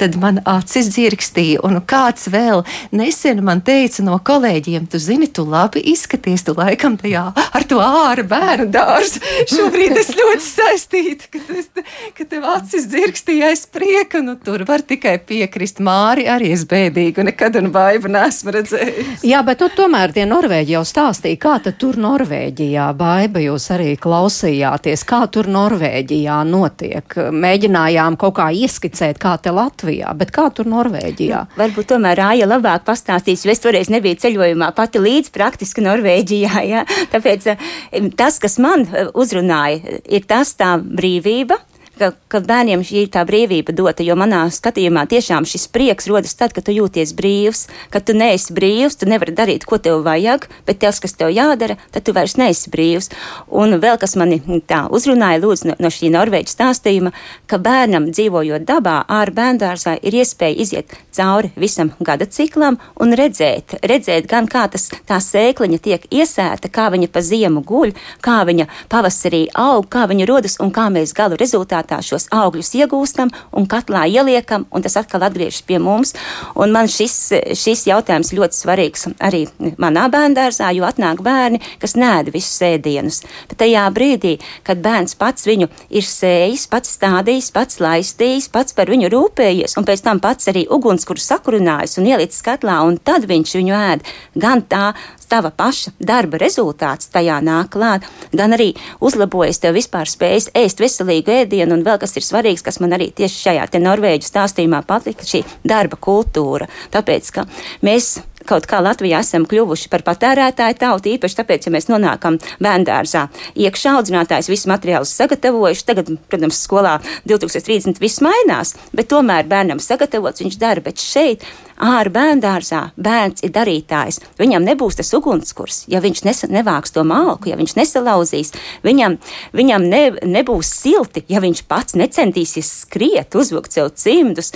tad man acis dzirkstīja, un kāds vēl nesen man teica no kolēģiem, tu zini, tu labi izskaties, tu laikam tajā ar to ārā bērnu dārzu. <laughs> Šobrīd es ļoti saistīta, ka, es, ka tev acis dzirkstīja aiz prieka, nu tur var tikai piekrist Māri, arī es bēdīgi, nekad un vaibu nesmu redzējis. Jā, bet nu, tomēr tie norvēģi Norvēģi jau stāstīja, kā tur Norvēģijā, Baiba, jūs arī klausījāties, kā tur Norvēģijā notiek. Mēģinājām kaut kā ieskicēt, kā te Latvijā, bet kā tur Norvēģijā. Nu, varbūt tomēr Rāja labāk pastāstīs, jo es toreiz nebiju ceļojumā pati līdz praktiski Norvēģijā. Ja? Tāpēc eh, tas, kas man eh, uzrunāja, ir tas tā brīvība ka, ka bērniem šī ir tā brīvība dota, jo manā skatījumā tiešām šis prieks rodas tad, kad tu jūties brīvs, kad tu neesi brīvs, tu nevari darīt, ko tev vajag, bet tas, kas tev jādara, tad tu vairs neesi brīvs. Un vēl kas mani tā uzrunāja lūdzu no, no šī Norvēģa stāstījuma, ka bērnam dzīvojot dabā, ārā bērndārzā ir iespēja iziet cauri visam gada ciklam un redzēt, redzēt gan kā tas, tā sēkliņa tiek iesēta, kā viņa pa ziemu guļ, kā viņa pavasarī aug, kā viņa rodas un kā mēs galu rezultātā rezultātā šos augļus iegūstam un katlā ieliekam, un tas atkal atgriežas pie mums. Un man šis, šis jautājums ļoti svarīgs arī manā bērngārzā, jo atnāk bērni, kas nēda visus ēdienus. Bet tajā brīdī, kad bērns pats viņu ir sējis, pats stādījis, pats laistījis, pats par viņu rūpējies, un pēc tam pats arī ugunskura sakurinājis un ielicis katlā, un tad viņš viņu ēd. Gan tā tava paša darba rezultāts tajā nāk klāt, gan arī uzlabojas tev vispār spējas ēst veselīgu ēdienu, un vēl kas ir svarīgs, kas man arī tieši šajā te norvēģu stāstījumā patika, šī darba kultūra. Tāpēc, ka mēs kaut kā Latvijā esam kļuvuši par patērētāju tautu, īpaši tāpēc, ja mēs nonākam bērngārzā. Iekšā audzinātājs visu materiālus sagatavojuši, tagad, protams, skolā 2030 viss mainās, bet tomēr bērnam sagatavots viņš dara, bet šeit ārā bērngārzā bērns ir darītājs. Viņam nebūs tas ugunskurs, ja viņš nesa, nevāks to malku, ja viņš nesalauzīs. Viņam, viņam ne, nebūs silti, ja viņš pats necentīsies skriet, uzvilkt sev cimdus,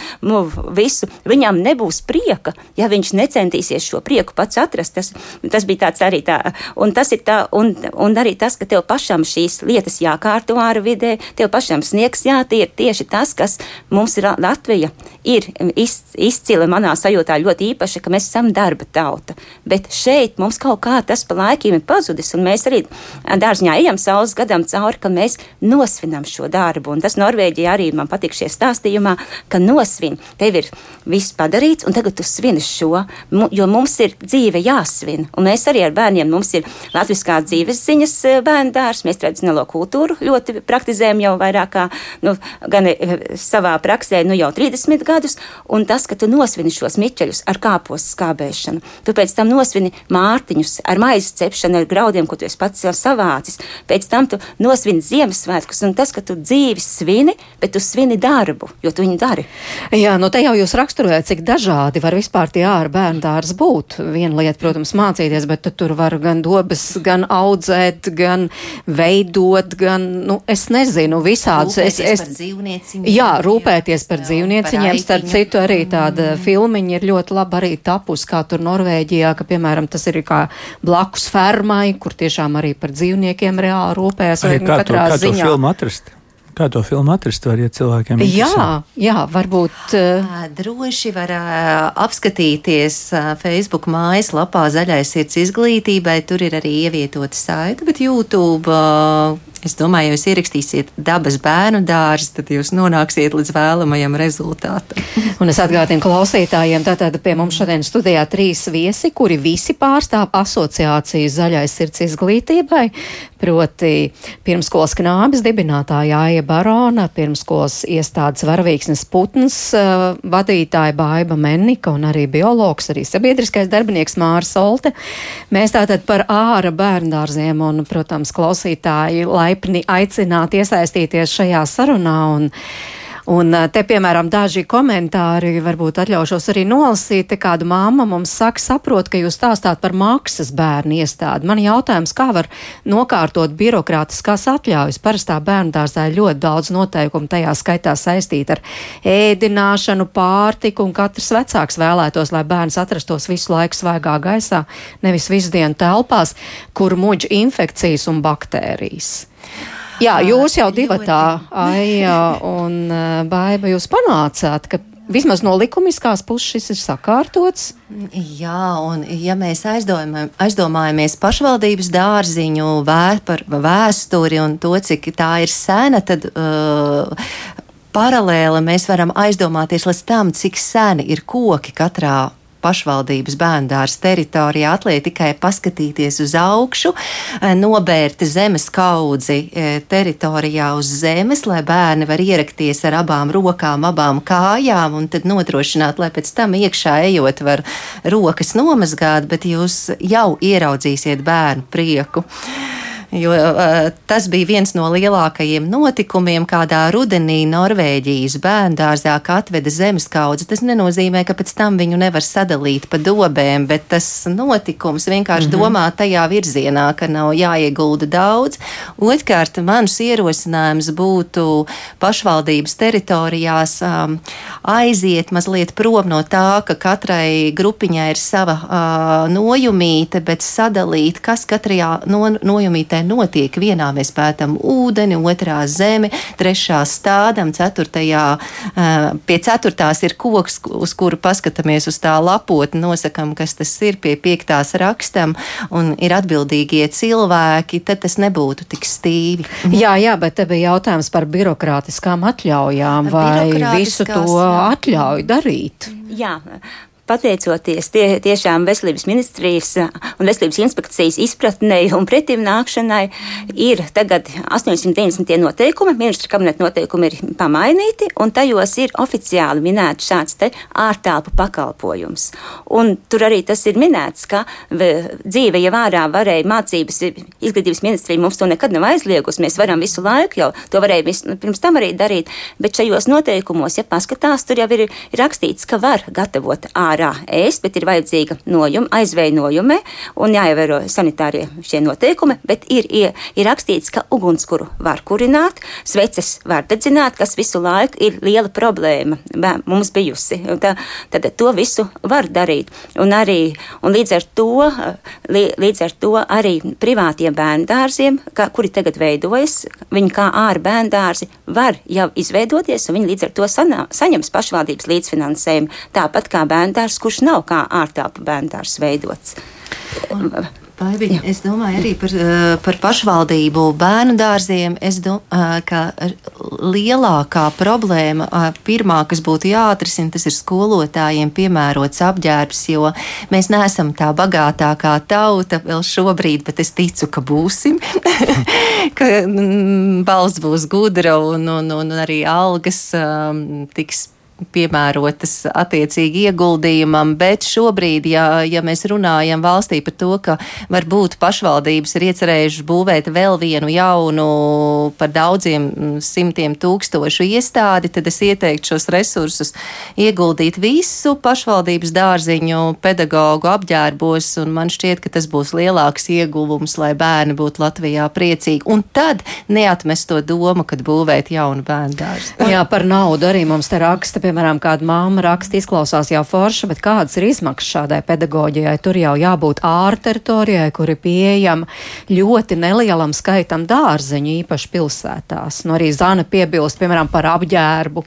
visu. Viņam nebūs prieka, ja viņš necentīsies šo prieku pats atrast. Tas, tas bija tāds arī tā, un tas ir tā, un, un arī tas, ka tev pašam šīs lietas jākārto ārā vidē, tev pašam sniegs jātiek tieši tas, kas mums ir Latvija, ir iz, izcila manā sajūtā ļoti īpaša, ka mēs esam darba tauta. Bet šeit mums kaut kā tas pa laikiem ir pazudis, un mēs arī dārziņā ejam saules gadam cauri, ka mēs nosvinam šo darbu. Un tas Norvēģijā arī man patīk šie stāstījumā, ka nosvin, tev ir viss padarīts, un tagad tu svini šo, jo mums ir dzīve jāsvin. Un mēs arī ar bērniem, mums ir latviskā dzīves ziņas eh, bērnu dārs, mēs tradicionālo kultūru ļoti praktizējam jau vairāk kā, nu, gan eh, savā praksē, nu jau 30 gadus, un tas, ka tu nosvini šos miķeļus ar kāpostu skābēšanu. Tu pēc tam nosvini mārtiņus ar maizes cepšanu, ar graudiem, ko tu pats sev savācis. Pēc tam tu nosvini Ziemassvētkus, un tas, ka tu dzīvi svini, bet tu svini darbu, jo tu viņu dari. Jā, nu te jau jūs raksturojat, cik dažādi var vispār tie ārā bērnu dārzi būt. Viena lieta, protams, mācīties, bet tur var gan dobas, gan audzēt, gan veidot, gan, nu, es nezinu, visādus. Rūpēties es, es, par dzīvnieciņiem. Jā, rūpēties par Jā, dzīvnieciņiem. par Starp citu, arī tāda filmiņa ir ļoti labi arī tapus, kā tur Norvēģijā, ka, piemēram, tas ir kā blakus fermai, kur tiešām arī par dzīvniekiem reāli rūpējas. Ai, vai Kā to, kā to ziņā. filmu atrast? Kā to filmu atrast, var, ja cilvēkiem Jā, jā, varbūt. Uh, Droši var ā, apskatīties ā, Facebook mājaslapā Zaļais sirds izglītībai. Tur ir arī ievietota saita, bet YouTube. Es domāju, ja jūs ierakstīsiet dabas bērnu dārzu, tad jūs nonāksiet līdz vēlamajam rezultātam. <laughs> Un es atgādinu klausītājiem, tātad pie mums šodien studijā trīs viesi, kuri visi pārstāv asociāciju Zaļais sirds izglītībai, proti pirmskolas knābis dibinātāja Aija Barona, pirmskolas iestādes varavīksnes putns uh, vadītāja Baiba Mennika un arī biologs, arī sabiedriskais darbinieks Māra Solte. Mēs tātad par āra bērndārziem un, protams, klausītāji laipni aicināt iesaistīties šajā sarunā un Un eh, te, piemēram, daži komentāri, varbūt atļaušos arī nolasīt. Te kāda māma mums saka, saprot, ka jūs stāstāt par maksas bērnu iestādi. Man jautājums, kā var nokārtot birokrātiskās atļaujas? Parastā bērnu dārzā ir ļoti daudz noteikumu, tajā skaitā saistīt ar ēdināšanu, pārtiku, un katrs vecāks vēlētos, lai bērns atrastos visu laiku svaigā gaisā, nevis visu dienu telpās, kur muģ infekcijas un baktērijas. Jā, jūs jau divatā, Aija un Baiba, jūs panācāt, ka vismaz no likumiskās puses šis ir sakārtots. Jā, un ja mēs aizdomājam, aizdomājamies pašvaldības dārziņu vē, par vēsturi un to, cik tā ir sena, tad uh, paralēli mēs varam aizdomāties līdz tam, cik seni ir koki katrā pašvaldības bērndārs teritorijā. Atliek tikai paskatīties uz augšu, eh, nobērt zemes kaudzi eh, teritorijā uz zemes, lai bērni var ierakties ar abām rokām, abām kājām un tad nodrošināt, lai pēc tam iekšā ejot var rokas nomazgāt, bet jūs jau ieraudzīsiet bērnu prieku. Jo uh, tas bija viens no lielākajiem notikumiem, kādā rudenī Norvēģijas bērngārzā atveda zemes kaudzi. Tas nenozīmē, ka pēc tam viņu nevar sadalīt pa dobēm, bet tas notikums vienkārši mm -hmm. domā tajā virzienā, ka nav jāiegulda daudz. Otrkārt, mans ierosinājums būtu pašvaldības teritorijās um, aiziet mazliet prom no tā, ka katrai grupiņai ir sava uh, nojumīte, bet sadalīt, kas katrajā no, nojumītē notiek. Vienā mēs pētām ūdeni, otrā zemi, trešā stādam, ceturtajā, pie ceturtās ir koks, uz kuru paskatāmies uz tā lapotni, nosakam, kas tas ir, pie piektās rakstam, un ir atbildīgie cilvēki, tad tas nebūtu tik stīvi. Jā, jā, bet te bija jautājums par birokrātiskām atļaujām, vai visu to jā. atļauj darīt? Jā. Pateicoties tie, tiešām veselības ministrijas un veselības inspekcijas izpratnei un pretim nākšanai, ir tagad 890 noteikumi, ministra kabineta noteikumi ir pamainīti, un tajos ir oficiāli minēts šāds te ārtelpu pakalpojums. Un tur arī tas ir minēts, ka dzīve jau ārā varēja mācības, izglītības ministrija mums to nekad nav aizliegusi, mēs varam visu laiku jau to varēja vis, pirms tam arī darīt, bet šajos noteikumos, ja paskatās, tur jau ir, ir rakstīts, ka var gatavot ārā ēst, bet ir vajadzīga nojuma, aizvēja nojume un jāievēro sanitārie šie noteikumi, bet ir, ir, ir rakstīts, ka ugunskura var kurināt, sveces var dedzināt, kas visu laiku ir liela problēma bē- mums bijusi. Tā, tad to visu var darīt. Un, arī, un līdz, ar to, li, līdz ar to arī privātiem bērndārziem, kā, kuri tagad veidojas, viņi kā ārā bērndārzi var jau izveidoties, un viņi līdz ar to sanā, saņems pašvaldības līdzfinansējumu, tāpat kā bērndārs, kurš nav kā ārtelpu bērndārs veidots. Baibiņa, es domāju arī par, eh, par pašvaldību bērnu dārziem. Es domāju, ka lielākā problēma, eh, pirmā, kas būtu jāatrisina, tas ir skolotājiem piemērots apģērbs, jo mēs neesam tā bagātākā tauta vēl šobrīd, bet es ticu, ka būsim, <laughs> ka mm, balsts būs gudra un, un, un arī algas um, tiks piemērotas attiecīgi ieguldījumam, bet šobrīd, ja, ja mēs runājam valstī par to, ka varbūt pašvaldības ir iecerējušas būvēt vēl vienu jaunu par daudziem simtiem tūkstošu iestādi, tad es ieteiktu šos resursus ieguldīt visu pašvaldības dārziņu pedagoģu apģērbos, un man šķiet, ka tas būs lielāks ieguvums, lai bērni būtu Latvijā priecīgi. Un tad neatmest to domu, kad būvēt jaunu bērnu dārzu. Jā, par naudu arī mums te raksta, piemēram, kāda māma raksta, izklausās jau forša, bet kādas ir izmaksas šādai pedagoģijai? Tur jau jābūt ārā teritorijai, kur ir pieejama ļoti nelielam skaitam dārzeņu, īpaši pilsētās. Nu, arī Zana piebilst, piemēram, par apģērbu,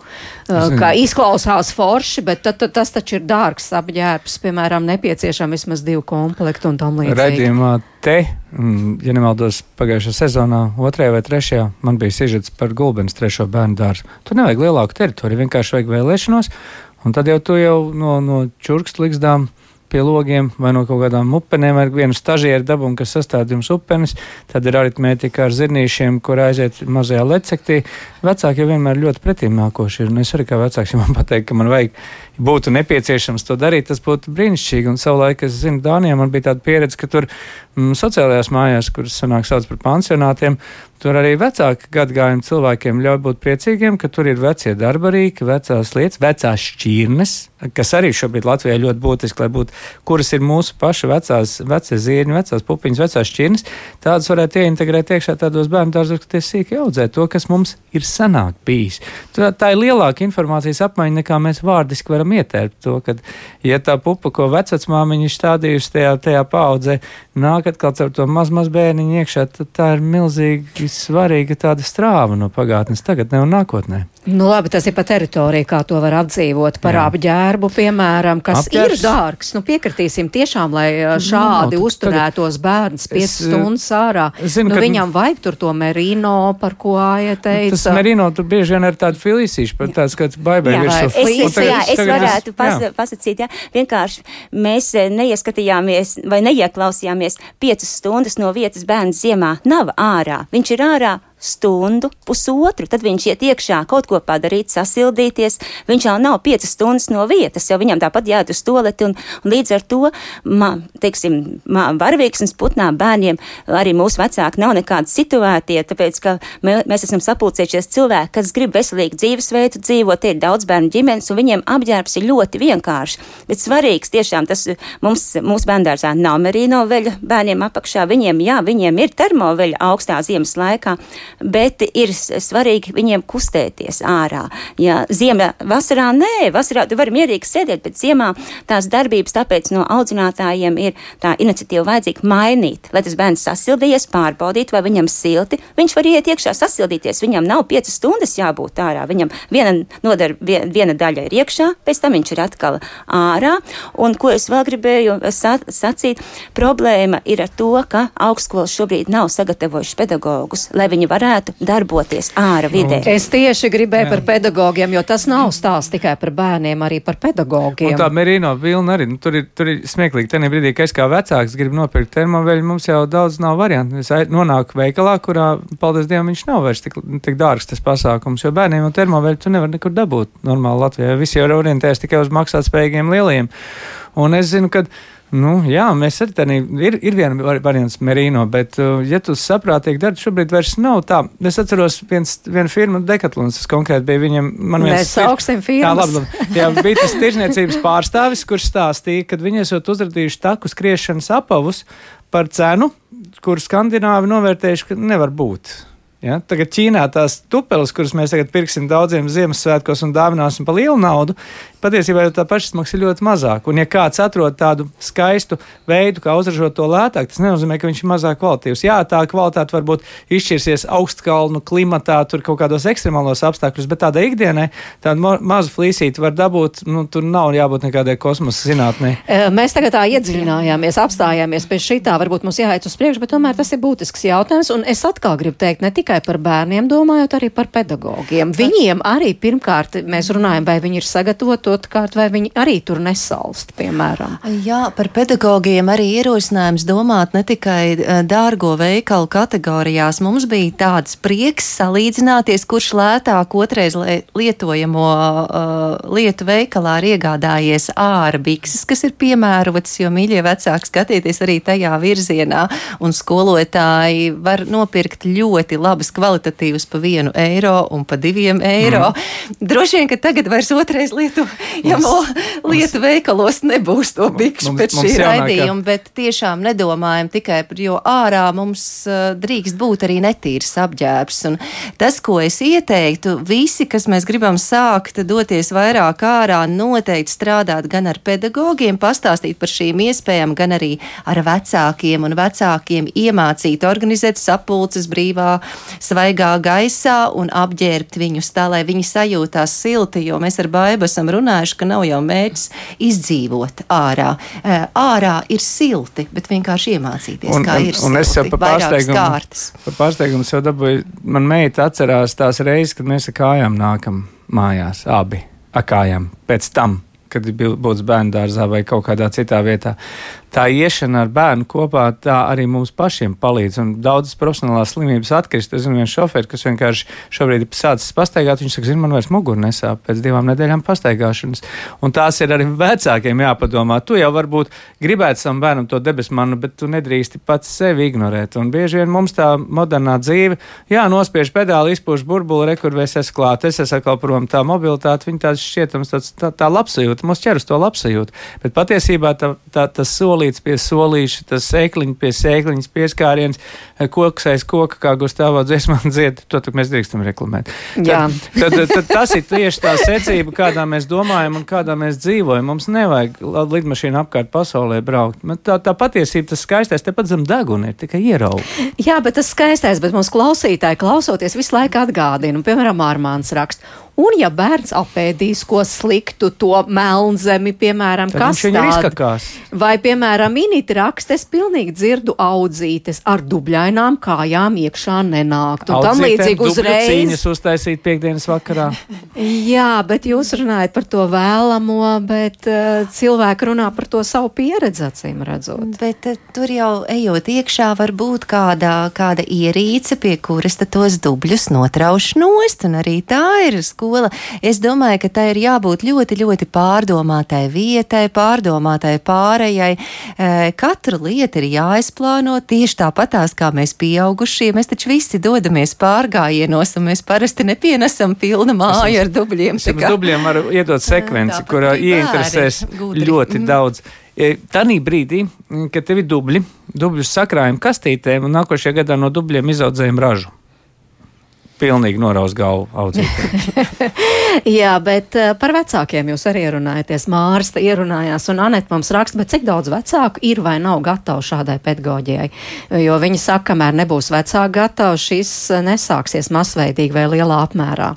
Zinu. ka izklausās forši, bet tad, tad, tas taču ir dārgs apģērbs, piemēram, nepieciešams vismaz divu komplektu un tam līdzīgi. Redījumā te, mm, ja nemaldos, pagājušajā sezonā, otrajā vai trešajā, man bija sižets par gulbens trešo bērnu dārzu. Tur nevajag lielāku teritoriju, vienkārši vajag vēlēšanos, un tad jau tu jau no, no čurkstu likstām pie logiem vai no kaut kādām upenēm ar vienu stažieru dabūnu, kas sastāv jums upenes. Tad ir aritmētika ar zirnīšiem, kur aiziet mazajā lecektī. Vecāki jau vienmēr ļoti pretīm nākoši ir. Un es arī kā vecāks, ja man pateikt, ka man vajag būtu nepieciešams to darīt, tas būtu brīnišķīgi. Un savulaik, es zinu, Dānijā man bija tāda pieredze, ka tur mm, sociālajās mājās, kuras sanāk sauc par pansionātiem, tur arī vecāki gadgājumi cilvēkiem ļauj būt priecīgiem, ka tur ir vecie darbarīki, vecās lietas, vecās šķirnes, kas arī šobrīd Latvijā ļoti būtiski, lai būtu, kuras ir mūsu paša vecās, vecie zirņi, vecās pupiņas, vecās šķirnes, tādas varētu ieintegrēt iekšā tādos bērnu dārzos, ka tie sīki audzē to, kas mums ir sanāk bijis. Tā, tā ir lielāka informācijas apmaiņa, nekā mēs vārdiski varam varam ietērpt to, ka, ja tā pupa, ko vecmāmiņa stādījusi tajā, tajā paudzē, nāk atkal caur to maz, maz bērniņu iekšā, tad tā ir milzīgi svarīga tāda strāva no pagātnes tagad ne un nākotnē. Nu, labi, tas ir pa teritoriju, kā to var apdzīvot. Par Jā. apģērbu, piemēram, kas Apģērbs. ir dārgs. Nu, piekritīsim tiešām, lai nu, šādi nu, uzturētos bērns 5 stundas ārā. Zinu, nu, viņam tu... vajag tur to merino, par ko Aija teica. Tas merino tur bieži vien ir tāda filisīša, pat tāds, kāds baibē virsū. Es, es, tagad, jā, es varētu pas, jā. pasacīt, jā, vienkārši mēs neieskatījāmies vai neieklausījāmies 5 stundas no vietas bērns ziemā. Nav ārā. Viņš ir ārā stundu, pusotru, tad viņš iet iekšā kaut ko padarīt, sasildīties. Viņš jau nav piecas stundas no vietas, jau viņam tāpat jāiet uz toleti, un, un līdz ar to, ma, teiksim, ma, varavīksnes putnā bērniem arī mūsu vecāki nav nekādi situētie, tāpēc, ka mē, mēs esam sapulcējušies cilvēki, kas grib veselīgu dzīvesveidu dzīvot, tie ir daudz bērnu ģimenes, un viņiem apģērbs ir ļoti vienkāršs, bet svarīgs tiešām tas mums, mūsu bērndārzā nav merino veļa bērniem apakšā, viņiem, jā, viņiem ir termoveļa augstā ziemas laikā, bet ir svarīgi viņiem kustēties ārā. Ja ziemā, vasarā nē, vasarā tu vari mierīgi sēdēt, bet ziemā tās darbības, tāpēc no audzinātājiem ir tā iniciatīva vajadzīga mainīt, lai tas bērns sasildījies, pārbaudīt, vai viņam silti. Viņš var iet iekšā sasildīties, viņam nav piecas stundas jābūt ārā. Viņam viena nodara, viena daļa ir iekšā, pēc tam viņš ir atkal ārā. Un ko es vēl gribēju sacīt, problēma ir ar to, ka augstskolas šobrīd nav sagatavojušas pedagogus, lai viņi varētu varētu darboties ārā vidē. Es tieši gribēju Jā. par pedagogiem, jo tas nav stāsts tikai par bērniem, arī par pedagogiem. Un tā merino vilna arī, nu, tur ir, tur ir smieklīgi. Tenī brīdī, ka es kā vecāks gribu nopirkt termoveļu, mums jau daudz nav variantu. Es nonāku veikalā, kurā, paldies Dievam, viņš nav vairs tik, tik dārgs tas pasākums, jo bērniem jau termoveļu tu nevar nekur dabūt normāli Latvijā. Visi jau ir orientējušies tikai uz maksātspējīgiem lieliem. Un es zinu, ka Nu, jā, mēs arī tādā ir, ir viena variants merino, bet, uh, ja tu saprātīgi dari, šobrīd vairs nav tā. Es atceros viens, vienu firmu, Dekatlons, tas konkrēti bija viņam. Man viens Mēs augstiem firmas. Jā, labi, jā, bija tas tirzniecības pārstāvis, kurš stāstīja, ka viņi esot uzradījuši taku skriešanas apavus par cenu, kur skandināvi novērtējuši, ka nevar būt. Ja? Tagad Ķīnā tās tupeles, kuras mēs tagad pirksim daudziem Ziemassvētkos un dāvināsim par lielu naudu, patiesībā tā pašizmaksa ir ļoti mazāka. Un, ja kāds atrod tādu skaistu veidu, kā uzražot to lētāk, tas nenozīmē, ka viņš ir mazāk kvalitīvs. Jā, tā kvalitāte varbūt izšķirsies augstkalnu klimatā, tur kaut kādos ekstremālos apstākļos, bet tāda ikdienai tādu mazu flīsīti var dabūt, nu, tur nav jābūt nekādai kosmosa zinātnē. Mēs tagad tā iedziļinājāmies, apstājāmies pie šī tā, varbūt mums jāiet uz priekšu, bet tomēr tas ir būtisks jautājums. Un es atkal gribu teikt, ne tikai par bērniem domājot, arī par pedagogiem. Viņiem arī pirmkārt mēs runājam, vai viņi ir sagatavoti otrkārt, vai viņi arī tur nesalst, piemēram. Jā, par pedagogiem arī ierosinājums domāt ne tikai eh, dārgo veikalu kategorijās. Mums bija tāds prieks salīdzināties, kurš lētāk otrais lietojamo uh, lietu veikalā ir iegādājies āra bikses, kas ir piemērotas, jo mīļie vecāki skatieties arī tajā virzienā, un skolotāji var nopirkt ļoti labas kvalitatīvas pa vienu eiro un pa diviem eiro. Mm. Droši vien, ka tagad vairs otrais lietojamo lietu veikalos nebūs to bikšu mums, pēc mums šī raidījuma, bet tiešām nedomājam tikai par, jo ārā mums uh, drīkst būt arī netīrs apģērbs. Un tas, ko es ieteiktu, visi, kas mēs gribam sākt doties vairāk ārā, noteikti strādāt gan ar pedagogiem, pastāstīt par šīm iespējām, gan arī ar vecākiem un vecākiem iemācīt organizēt sapulces brīvā, svaigā gaisā un apģērbt viņus tā, lai viņi sajūtās silti, jo mēs ar baibu esam runājuši, ka nav jau mērķis izdzīvot ārā. Ārā ir silti, bet vienkārši iemācīties, un, kā un, ir silti. Un es jau par pārsteigumu, par pārsteigumu sev dabūju, man meita atcerās tās reizes, kad mēs ar kājām nākam mājās, abi ar kājām pēc tam kad būs bērnu dārzā vai kaut kādā citā vietā tā iešana ar bērnu kopā, arī mums pašiem palīdz. Un daudzas profesionālās slimības atkrist. Es zinu, viens šofērs, kas vienkārši šobrīd ir sācis pastaigāt, viņš saka, zini, man vairs muguru nesāp pēc divām nedēļām pastaigāšanas. Un tās ir arī vecākiem jāpadomā. Tu jau varbūt gribētu savam bērnam to debesu manu, bet tu nedrīksti pats sevi ignorēt. Un bieži vien mums tā modernā dzīve, jā, nospiež pedāli, izpūš burbuli, rekurvēs es klāt, es esmu atkal prom tā mobilitāte, viņa tāds šķietams, tāds, tā, tā labsajūta, mums ķer uz to labsajūtu. Bet patiesībā tā, tā, tas soli solīts pie solīša, tas sēkliņš pie sēkliņas pieskāriens, eh, koks aiz koka, kā Gustavā dziesmā <laughs> dzied, to mēs drīkstam reklamēt. Jā. <laughs> Tad, tad, tad tas ir tieši tā secība, kādā mēs domājam un kādā mēs dzīvojam. Mums nevajag lidmašīnu apkārt pasaulē braukt. Tā, tā patiesība, tas skaistais tepat zem deguna ir tikai ierauga. Jā, bet tas skaistais, bet mums klausītāji klausoties visu laiku atgādina, piemēram, Armāns raksta. Un, ja bērns apēdīs ko sliktu, to melnzemi, piemēram, Tad kas tāds, vai, piemēram, minīti raksta, es pilnīgi dzirdu audzītes ar dubļainām kājām iekšā nenākt. Un tam līdzīgi uzreiz. Cīņas uztaisīt piekdienas vakarā. <laughs> Jā, bet jūs runājat par to vēlamo, bet uh, cilvēki runā par to savu pieredzi, acīm redzot. Bet uh, tur jau ejot iekšā var būt kāda, kāda ierīce, pie kuras tos dubļus notrauš nost, un arī tā ir skola skola. Es domāju, ka tai ir jābūt ļoti, ļoti pārdomātai vietai, pārdomātai pārējai. E, katra lieta ir jāizplāno tieši tāpatās, kā mēs pieaugušie. Mēs taču visi dodamies pārgājienos, un mēs parasti nepienesam pilnu māju ar dubļiem. Ar dubļiem var iedot sekvenci, kurā ieinteresēs ļoti mm. daudz. E, Tanī brīdī, kad tev ir dubļi, dubļus sakrājam kastītēm un nākošajā gadā no dubļiem izaudzējam ražu pilnīgi norauz galvu audzītājiem. <laughs> Jā, bet uh, par vecākiem jūs arī runājaties. Mārsta ierunājās, un Aneta mums raksta, bet cik daudz vecāku ir vai nav gatavi šādai pedagoģijai? Jo viņi saka, kamēr nebūs vecāki gatavi, šis nesāksies masveidīgi vai lielā apmērā.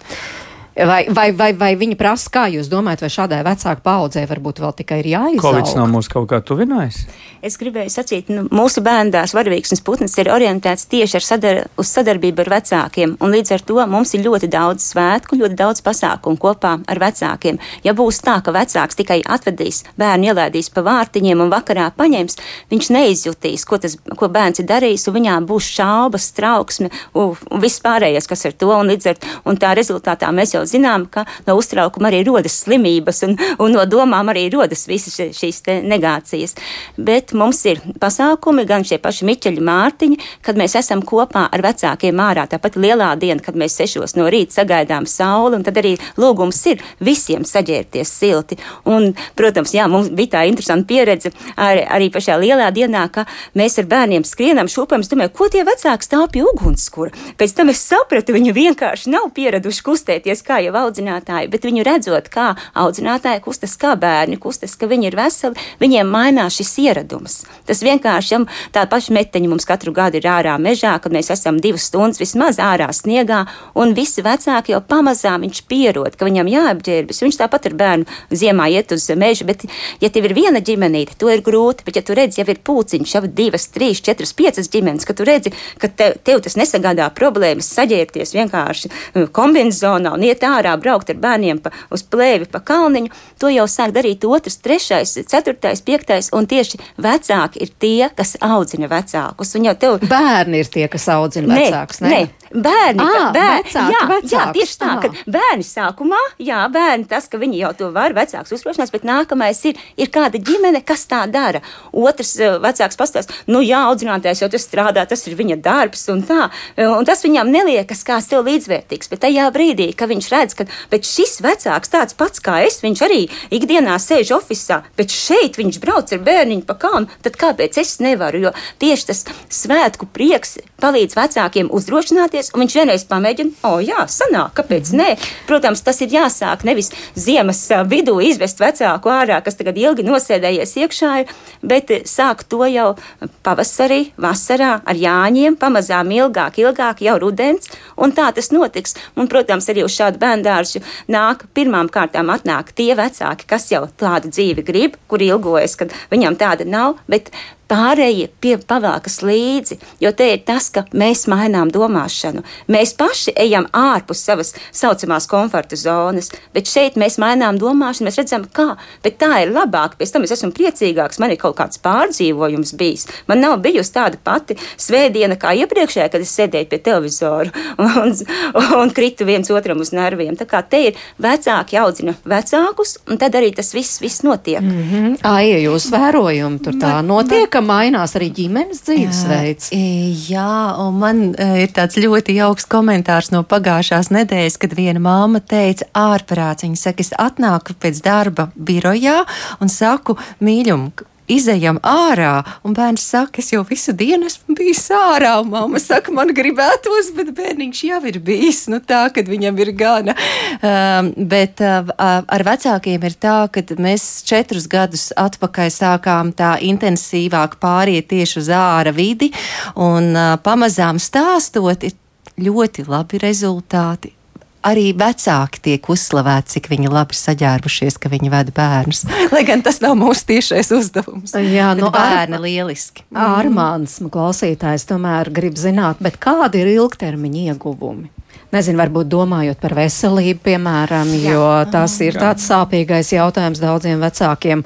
Vai, vai, vai, vai viņi prasa, kā jūs domājat, vai šādai vecāku paudzei varbūt vēl tikai ir jāizaug? Covid nav mūs kaut kā tuvinājis? Es gribēju sacīt, nu, mūsu bērndās varavīksnes putns ir orientēts tieši sadar, uz sadarbību ar vecākiem, un līdz ar to mums ir ļoti daudz svētku, ļoti daudz pasākumu kopā ar vecākiem. Ja būs tā, ka vecāks tikai atvedīs bērnu, ielēdīs pa vārtiņiem un vakarā paņems, viņš neizjutīs, ko, tas, ko bērns ir darījis, un viņām būs šaubas, trauksme un, un viss pārējais, kas ar to, un līdz ar un tā rezultātā mēs jau zinām, ka no uztraukuma arī rodas slimības un, un no domām arī rodas visas šīs negācijas. Bet mums ir pasākumi, gan šie paši Miķeļi Mārtiņi, kad mēs esam kopā ar vecākiem ārā. Tāpat lielā diena, kad mēs sešos no rīta sagaidām sauli, un tad arī lūgums ir visiem saģērbties silti. Un, protams, jā, mums bija tā interesanta pieredze ar, arī pašā lielā dienā, ka mēs ar bērniem skrienam šūpam, es domāju, ko tie vecāki stāv pie ugunskura. Pēc tam es sapratu, viņi vienkārši nav pieraduši kustēties kā jau audzinātāji, bet viņu redzot, kā audzinātāji kustas, kā bērni kustas, ka viņi ir veseli, viņiem mainās šis ieradums. Tas vienkārši ja tā paša meteņa mums katru gadu ir ārā mežā, kad mēs esam divas stundas vismaz ārā sniegā, un visi vecāki jau pamazām viņš pierod, ka viņam jāapģērbjas. Viņš tāpat ar bērnu ziemā iet uz mežu, bet, ja tev ir viena ģimenīte, to ir grūti, bet, ja tu redzi, jau ir pūciņš, jau divas, trīs, četras, piecas ģimenes, ka tu redzi, ka tev, tev tas nesagādā problēmas saģērbties vienkārši kombinācijā un iet ārā, braukt ar bērniem pa, uz plēvi pa kalniņu, to jau sāk darīt otrs, trešais, ceturtais, piektais, un tieši vecāki ir tie, kas audzina vecākus. Tev... Bērni ir tie, kas audzina vecākus. Ne, ne. Bērni, à, bērni, vecāki, jā, vecāks, jā, tieši tā, ka bērni sākumā, jā, bērni tas, ka viņi jau to var, vecāks uzkrošanās, bet nākamais ir, ir kāda ģimene, kas tā dara. Otrs vecāks pastāsta, nu jā, audzinātājs jau tas strādā, tas ir viņa darbs un tā, un tas viņam neliekas kā sev līdzvērtīgs, bet tajā brīdī, ka viņš redz, ka šis vecāks tāds pats kā es, viņš arī ikdienā sēž ofisā, bet šeit viņš brauc ar bērniņu pa kalnu, tad kāpēc es nevaru, jo tieši tas svētku prieks palīdz vecākiem uzdrošināties iedomāties, un viņš vienreiz pamēģina, o, oh, jā, sanāk, kāpēc nē? Protams, tas ir jāsāk nevis ziemas vidū izvest vecāku ārā, kas tagad ilgi nosēdējies iekšā, bet sāk to jau pavasarī, vasarā ar jāņiem, pamazām ilgāk, ilgāk jau rudens, un tā tas notiks. Un, protams, arī uz šādu bērndāršu nāk pirmām kārtām atnāk tie vecāki, kas jau tādu dzīvi grib, kur ilgojas, kad viņam tāda nav, bet pārējie pie pavēkas līdzi, jo te ir tas, ka mēs mainām domāšanu. Mēs paši ejam ārpus savas saucamās komforta zonas, bet šeit mēs mainām domāšanu, mēs redzam, kā, bet tā ir labāk, pēc tam es esmu priecīgāks, man ir kaut kāds pārdzīvojums bijis. Man nav bijusi tāda pati svētdiena kā iepriekšējā, kad es sēdēju pie televizora un, un, kritu viens otram uz nerviem. Tā kā te ir vecāki audzina vecākus, un tad arī tas viss, viss notiek. Mm -hmm. Ai, jūs vērojumi tur tā notiek? Ka mainās arī ģimenes dzīvesveids. Jā, un man ir tāds ļoti jauks komentārs no pagājušās nedēļas, kad viena māma teica, ārprāts, viņa saka, es atnāku pēc darba birojā un saku, mīļum, izejam ārā, un bērns saka, es jau visu dienu esmu bijis ārā, mamma saka, man gribētos, bet bērniņš jau ir bijis, nu tā, kad viņam ir gana. Um, bet uh, ar vecākiem ir tā, ka mēs četrus gadus atpakaļ sākām tā intensīvāk pāriet tieši uz ārā vidi, un uh, pamazām stāstot, ir ļoti labi rezultāti arī vecāki tiek uzslavēti, cik viņi labi saģērbušies, ka viņi veda bērnus. <laughs> Lai gan tas nav mūsu tiešais uzdevums. Jā, no nu, bērna lieliski. Ārmāns klausītājs tomēr grib zināt, kādi ir ilgtermiņa ieguvumi? Nezinu, varbūt domājot par veselību, piemēram, Jā. jo tas ir tāds sāpīgais jautājums daudziem vecākiem.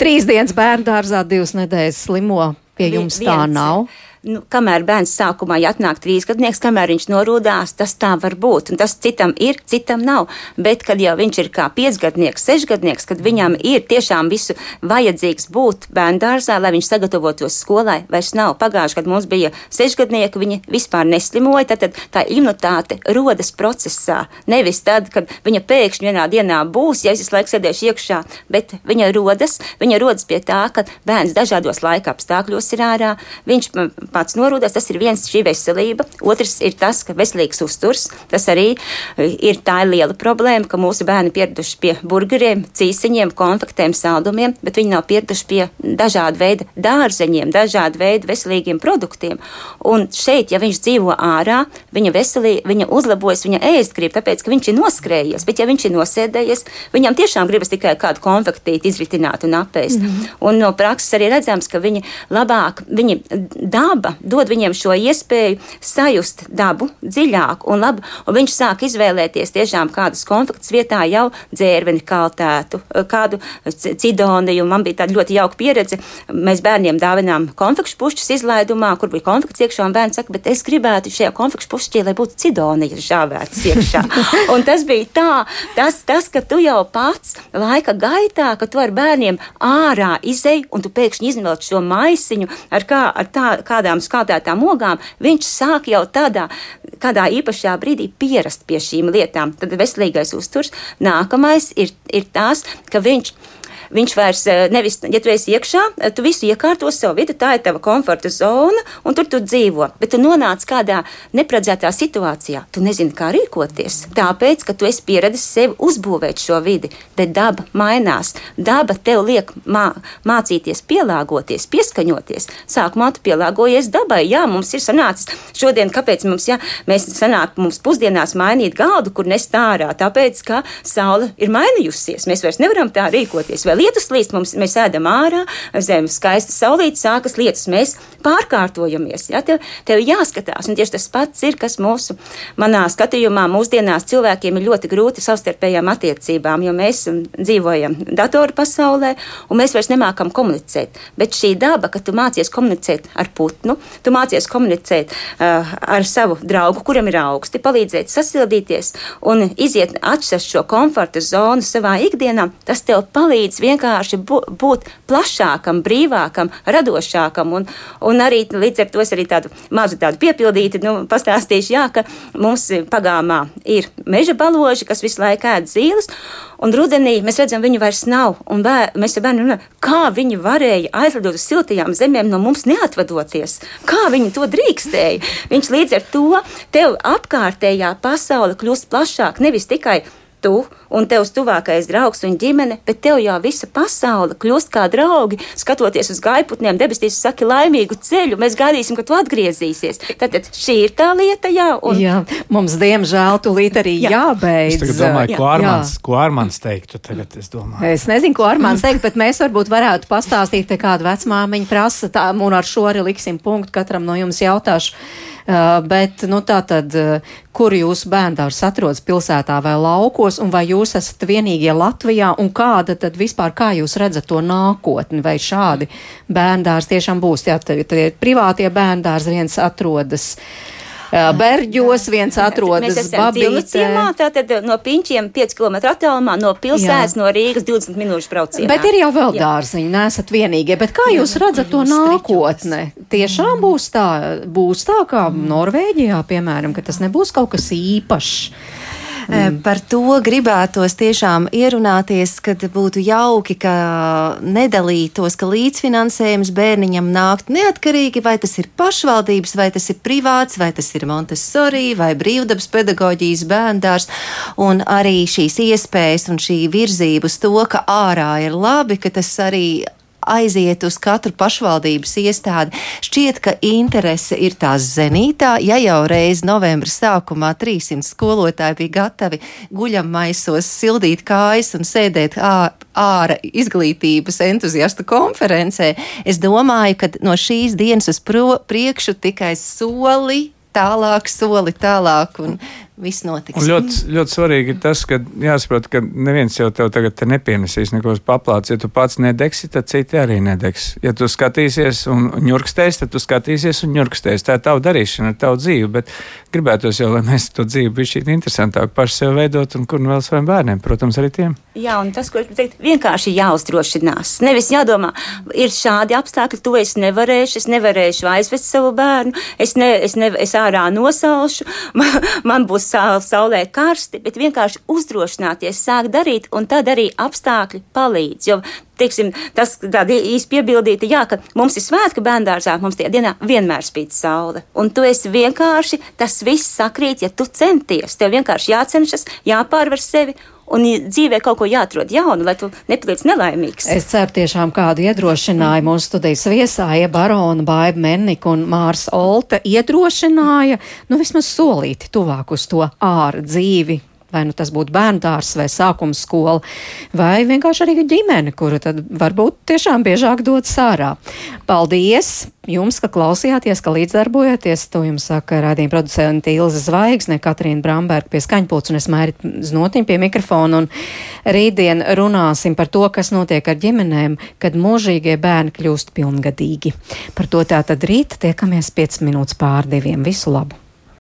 Trīs dienas bērnu dārzā, divas nedēļas slimo, pie jums tā nav. Ir nu, kamēr bērns sākumā ja atnāk trīsgadnieks, kamēr viņš norūdās, tas tā var būt. Un tas citam ir, citam nav. Bet, kad jau viņš ir kā piecgadnieks, sešgadnieks, kad viņam ir tiešām visu vajadzīgs būt bērndārzā, lai viņš sagatavotos skolai, vairs nav. Pagājuši, kad mums bija sešgadnieki, viņi vispār neslimoja. Tad, tad tā imunitāte rodas procesā. Nevis tad, kad viņa pēkšņi vienā dienā būs, ja es visu laiku sēdēšu iekšā, bet viņa rodas, viņa rodas pie tā, ka bērns dažādos laika apstākļos ir ārā. Viņš pats norūdās, tas ir viens šī veselība. Otrs ir tas, ka veselīgs uzturs. Tas arī e, ir tā liela problēma, ka mūsu bērni pieraduši pie burgeriem, cīsiņiem, konfektēm, saldumiem, bet viņi nav pieraduši pie dažāda veida dārzeņiem, dažāda veida veselīgiem produktiem. Un šeit, ja viņš dzīvo ārā, viņa veselība, viņa uzlabojas, viņa ēst grib, tāpēc, ka viņš ir noskrējies. Bet, ja viņš ir nosēdējies, viņam tiešām gribas tikai kādu konfektīti izritināt un apēst. Mm -hmm. Un no prakses arī redzams, ka viņi labāk, viņi daba daba dod viņiem šo iespēju sajust dabu dziļāk un labi, un viņš sāk izvēlēties tiešām kādas konflikts vietā jau dzērveni kaltētu, kādu cidoniju. Man bija tāda ļoti jauka pieredze. Mēs bērniem dāvinām konflikts pušķus izlaidumā, kur bija konflikts iekšā, un bērns saka, bet es gribētu šajā konflikts pušķī, lai būtu cidonija žāvētas iekšā. <laughs> un tas bija tā, tas, tas, ka tu jau pats laika gaitā, ka tu ar bērniem ārā izej, un tu pēkšņi izvelc šo maisiņu ar, kā, ar tā, kādā kādām skābētām ogām, viņš sāk jau tādā kādā īpašā brīdī pierast pie šīm lietām. Tad veselīgais uzturs nākamais ir, ir tas, ka viņš Viņš vairs eh, nevis, ja tu esi iekšā, eh, tu visu iekārto savu vidi, tā ir tava komforta zona, un tur tu dzīvo. Bet tu nonāc kādā neparedzētā situācijā, tu nezini, kā rīkoties. Tāpēc, ka tu esi pieredzējis sevi uzbūvēt šo vidi, bet daba mainās. Daba tev liek mā, mācīties, pielāgoties, pieskaņoties. Sākumā tu pielāgojies dabai. Jā, mums ir sanācis šodien, kāpēc mums, jā, mēs sanāk mums pusdienās mainīt galdu, kur nest ārā, tāpēc, ka saule ir mainījusies. Mēs vairs nevaram tā rīkoties. Vēl lietus līst, mums, mēs ēdam ārā, zem skaista saulīte sākas lietus, mēs pārkārtojamies. Ja? Tev, tev jāskatās, un tieši tas pats ir, kas mūsu, manā skatījumā, mūsdienās cilvēkiem ir ļoti grūti savstarpējām attiecībām, jo mēs dzīvojam datoru pasaulē, un mēs vairs nemākam komunicēt. Bet šī daba, ka tu mācies komunicēt ar putnu, tu mācies komunicēt uh, ar savu draugu, kuram ir augsti, palīdzēt sasildīties un iziet atšķirt šo komforta zonu savā ikdienā, tas tev palīdz vienkārši būt plašākam, brīvākam, radošākam. Un, un arī līdz ar to es arī tādu mazu tādu piepildīti nu, pastāstīšu, jā, ka mums pagāmā ir meža baloži, kas visu laiku ēd zīles. Un rudenī mēs redzam, viņu vairs nav. Un bēr, mēs ar bērnu runājam, kā viņi varēja aizlidot uz siltajām zemēm no mums neatvadoties. Kā viņi to drīkstēja? Viņš līdz ar to tev apkārtējā pasaule kļūst plašāk, nevis tikai tu un tevs tuvākais draugs un ģimene, bet tev jau visa pasaule kļūst kā draugi. Skatoties uz gaiputniem, debesīs, saki laimīgu ceļu, mēs gaidīsim, ka tu atgriezīsies. Tad, tad šī ir tā lieta, jā. Un... Jā, mums diemžēl tūlīt arī jā. jābeidz. Es domāju, jā. ko Armāns, ko Armāns teiktu tagad, es domāju. Es nezinu, ko Armāns teikt, bet mēs varbūt varētu pastāstīt, te kādu vecmāmiņu prasa, tā, un ar šo arī liksim punktu katram no jums jautāšu. Uh, bet, nu, tā tad, uh, kur jūsu bērndārs atrodas pilsētā vai laukos, un vai jūs esat vienīgie Latvijā, un kāda tad vispār, kā jūs redzat to nākotni, vai šādi bērndārs tiešām būs, jā, tad ir privātie bērndārs, viens atrodas. Uh, Berģos, viens atrodas Babītē. Tātad no Piņķiem 5 km attālumā, no pilsētas, no Rīgas 20 minūšu braucienā. Bet ir jau vēl dārziņi, nesat vienīgie. Bet kā jūs redzat to nākotne? Tiešām būs tā, būs tā kā Norvēģijā, piemēram, ka tas nebūs kaut kas īpašs. Mm. Par to gribētos tiešām ierunāties, kad būtu jauki, ka nedalītos, ka līdzfinansējums bērniņam nākt neatkarīgi, vai tas ir pašvaldības, vai tas ir privāts, vai tas ir Montessori, vai brīvdabas pedagoģijas bērndārs, un arī šīs iespējas un šī virzība uz to, ka ārā ir labi, ka tas arī aiziet uz katru pašvaldības iestādi. Šķiet, ka interese ir tās zenītā. Ja jau reiz novembra sākumā 300 skolotāji bija gatavi guļamaisos sildīt kājas un sēdēt ārā izglītības entuziastu konferencē, es domāju, ka no šīs dienas uz priekšu tikai soli tālāk, soli tālāk. Un viss notiks. Un ļoti, ļoti svarīgi ir tas, ka jāsaprot, ka neviens jau tev tagad te nepienesīs neko paplāts. Ja tu pats nedegsi, tad citi arī nedegs. Ja tu skatīsies un ņurkstēs, tad tu skatīsies un ņurkstēs. Tā ir tava darīšana, ir tava dzīve. Bet gribētos jau, lai mēs to dzīvi bija šī interesantāk paši sev veidot un kur nu vēl saviem bērniem, protams, arī tiem. Jā, un tas, ko es teikt, vienkārši jāuzdrošinās. Nevis jādomā, ir šādi apstākļi, to es nevarēšu, es nevarēšu aizvest savu bērnu, es, ne, es, ne, es ārā nosalšu, man, <laughs> man būs saulē karsti, bet vienkārši uzdrošināties, sākt darīt, un tad arī apstākļi palīdz. Jo, teiksim, tas tādi īsti piebildīti, jā, ka mums ir svētki bērngārzā, mums tie dienā vienmēr spīd saule. Un tu esi vienkārši, tas viss sakrīt, ja tu centies. Tev vienkārši jācenšas, jāpārvar sevi un dzīvē kaut ko jāatrod jaunu, lai tu nepaliec nelaimīgs. Es ceru tiešām kādu iedrošinājumu mūsu studijas viesāja Barona Baiba Mennika un Mārs Olte iedrošināja, nu vismaz solīti tuvāk uz to āra dzīvi, vai nu tas būtu bērndārs vai sākuma skola, vai vienkārši arī ģimene, kuru tad varbūt tiešām biežāk dod sārā. Paldies jums, ka klausījāties, ka līdzdarbojaties. To jums saka rādījuma producente Ilza Zvaigzne, Katrīna Bramberga pie skaņpults un es mērķi znotiņu pie mikrofona. Un rītdien runāsim par to, kas notiek ar ģimenēm, kad mūžīgie bērni kļūst pilngadīgi. Par to tā tad rīt tiekamies 5 minūtes pār diviem. Visu labu!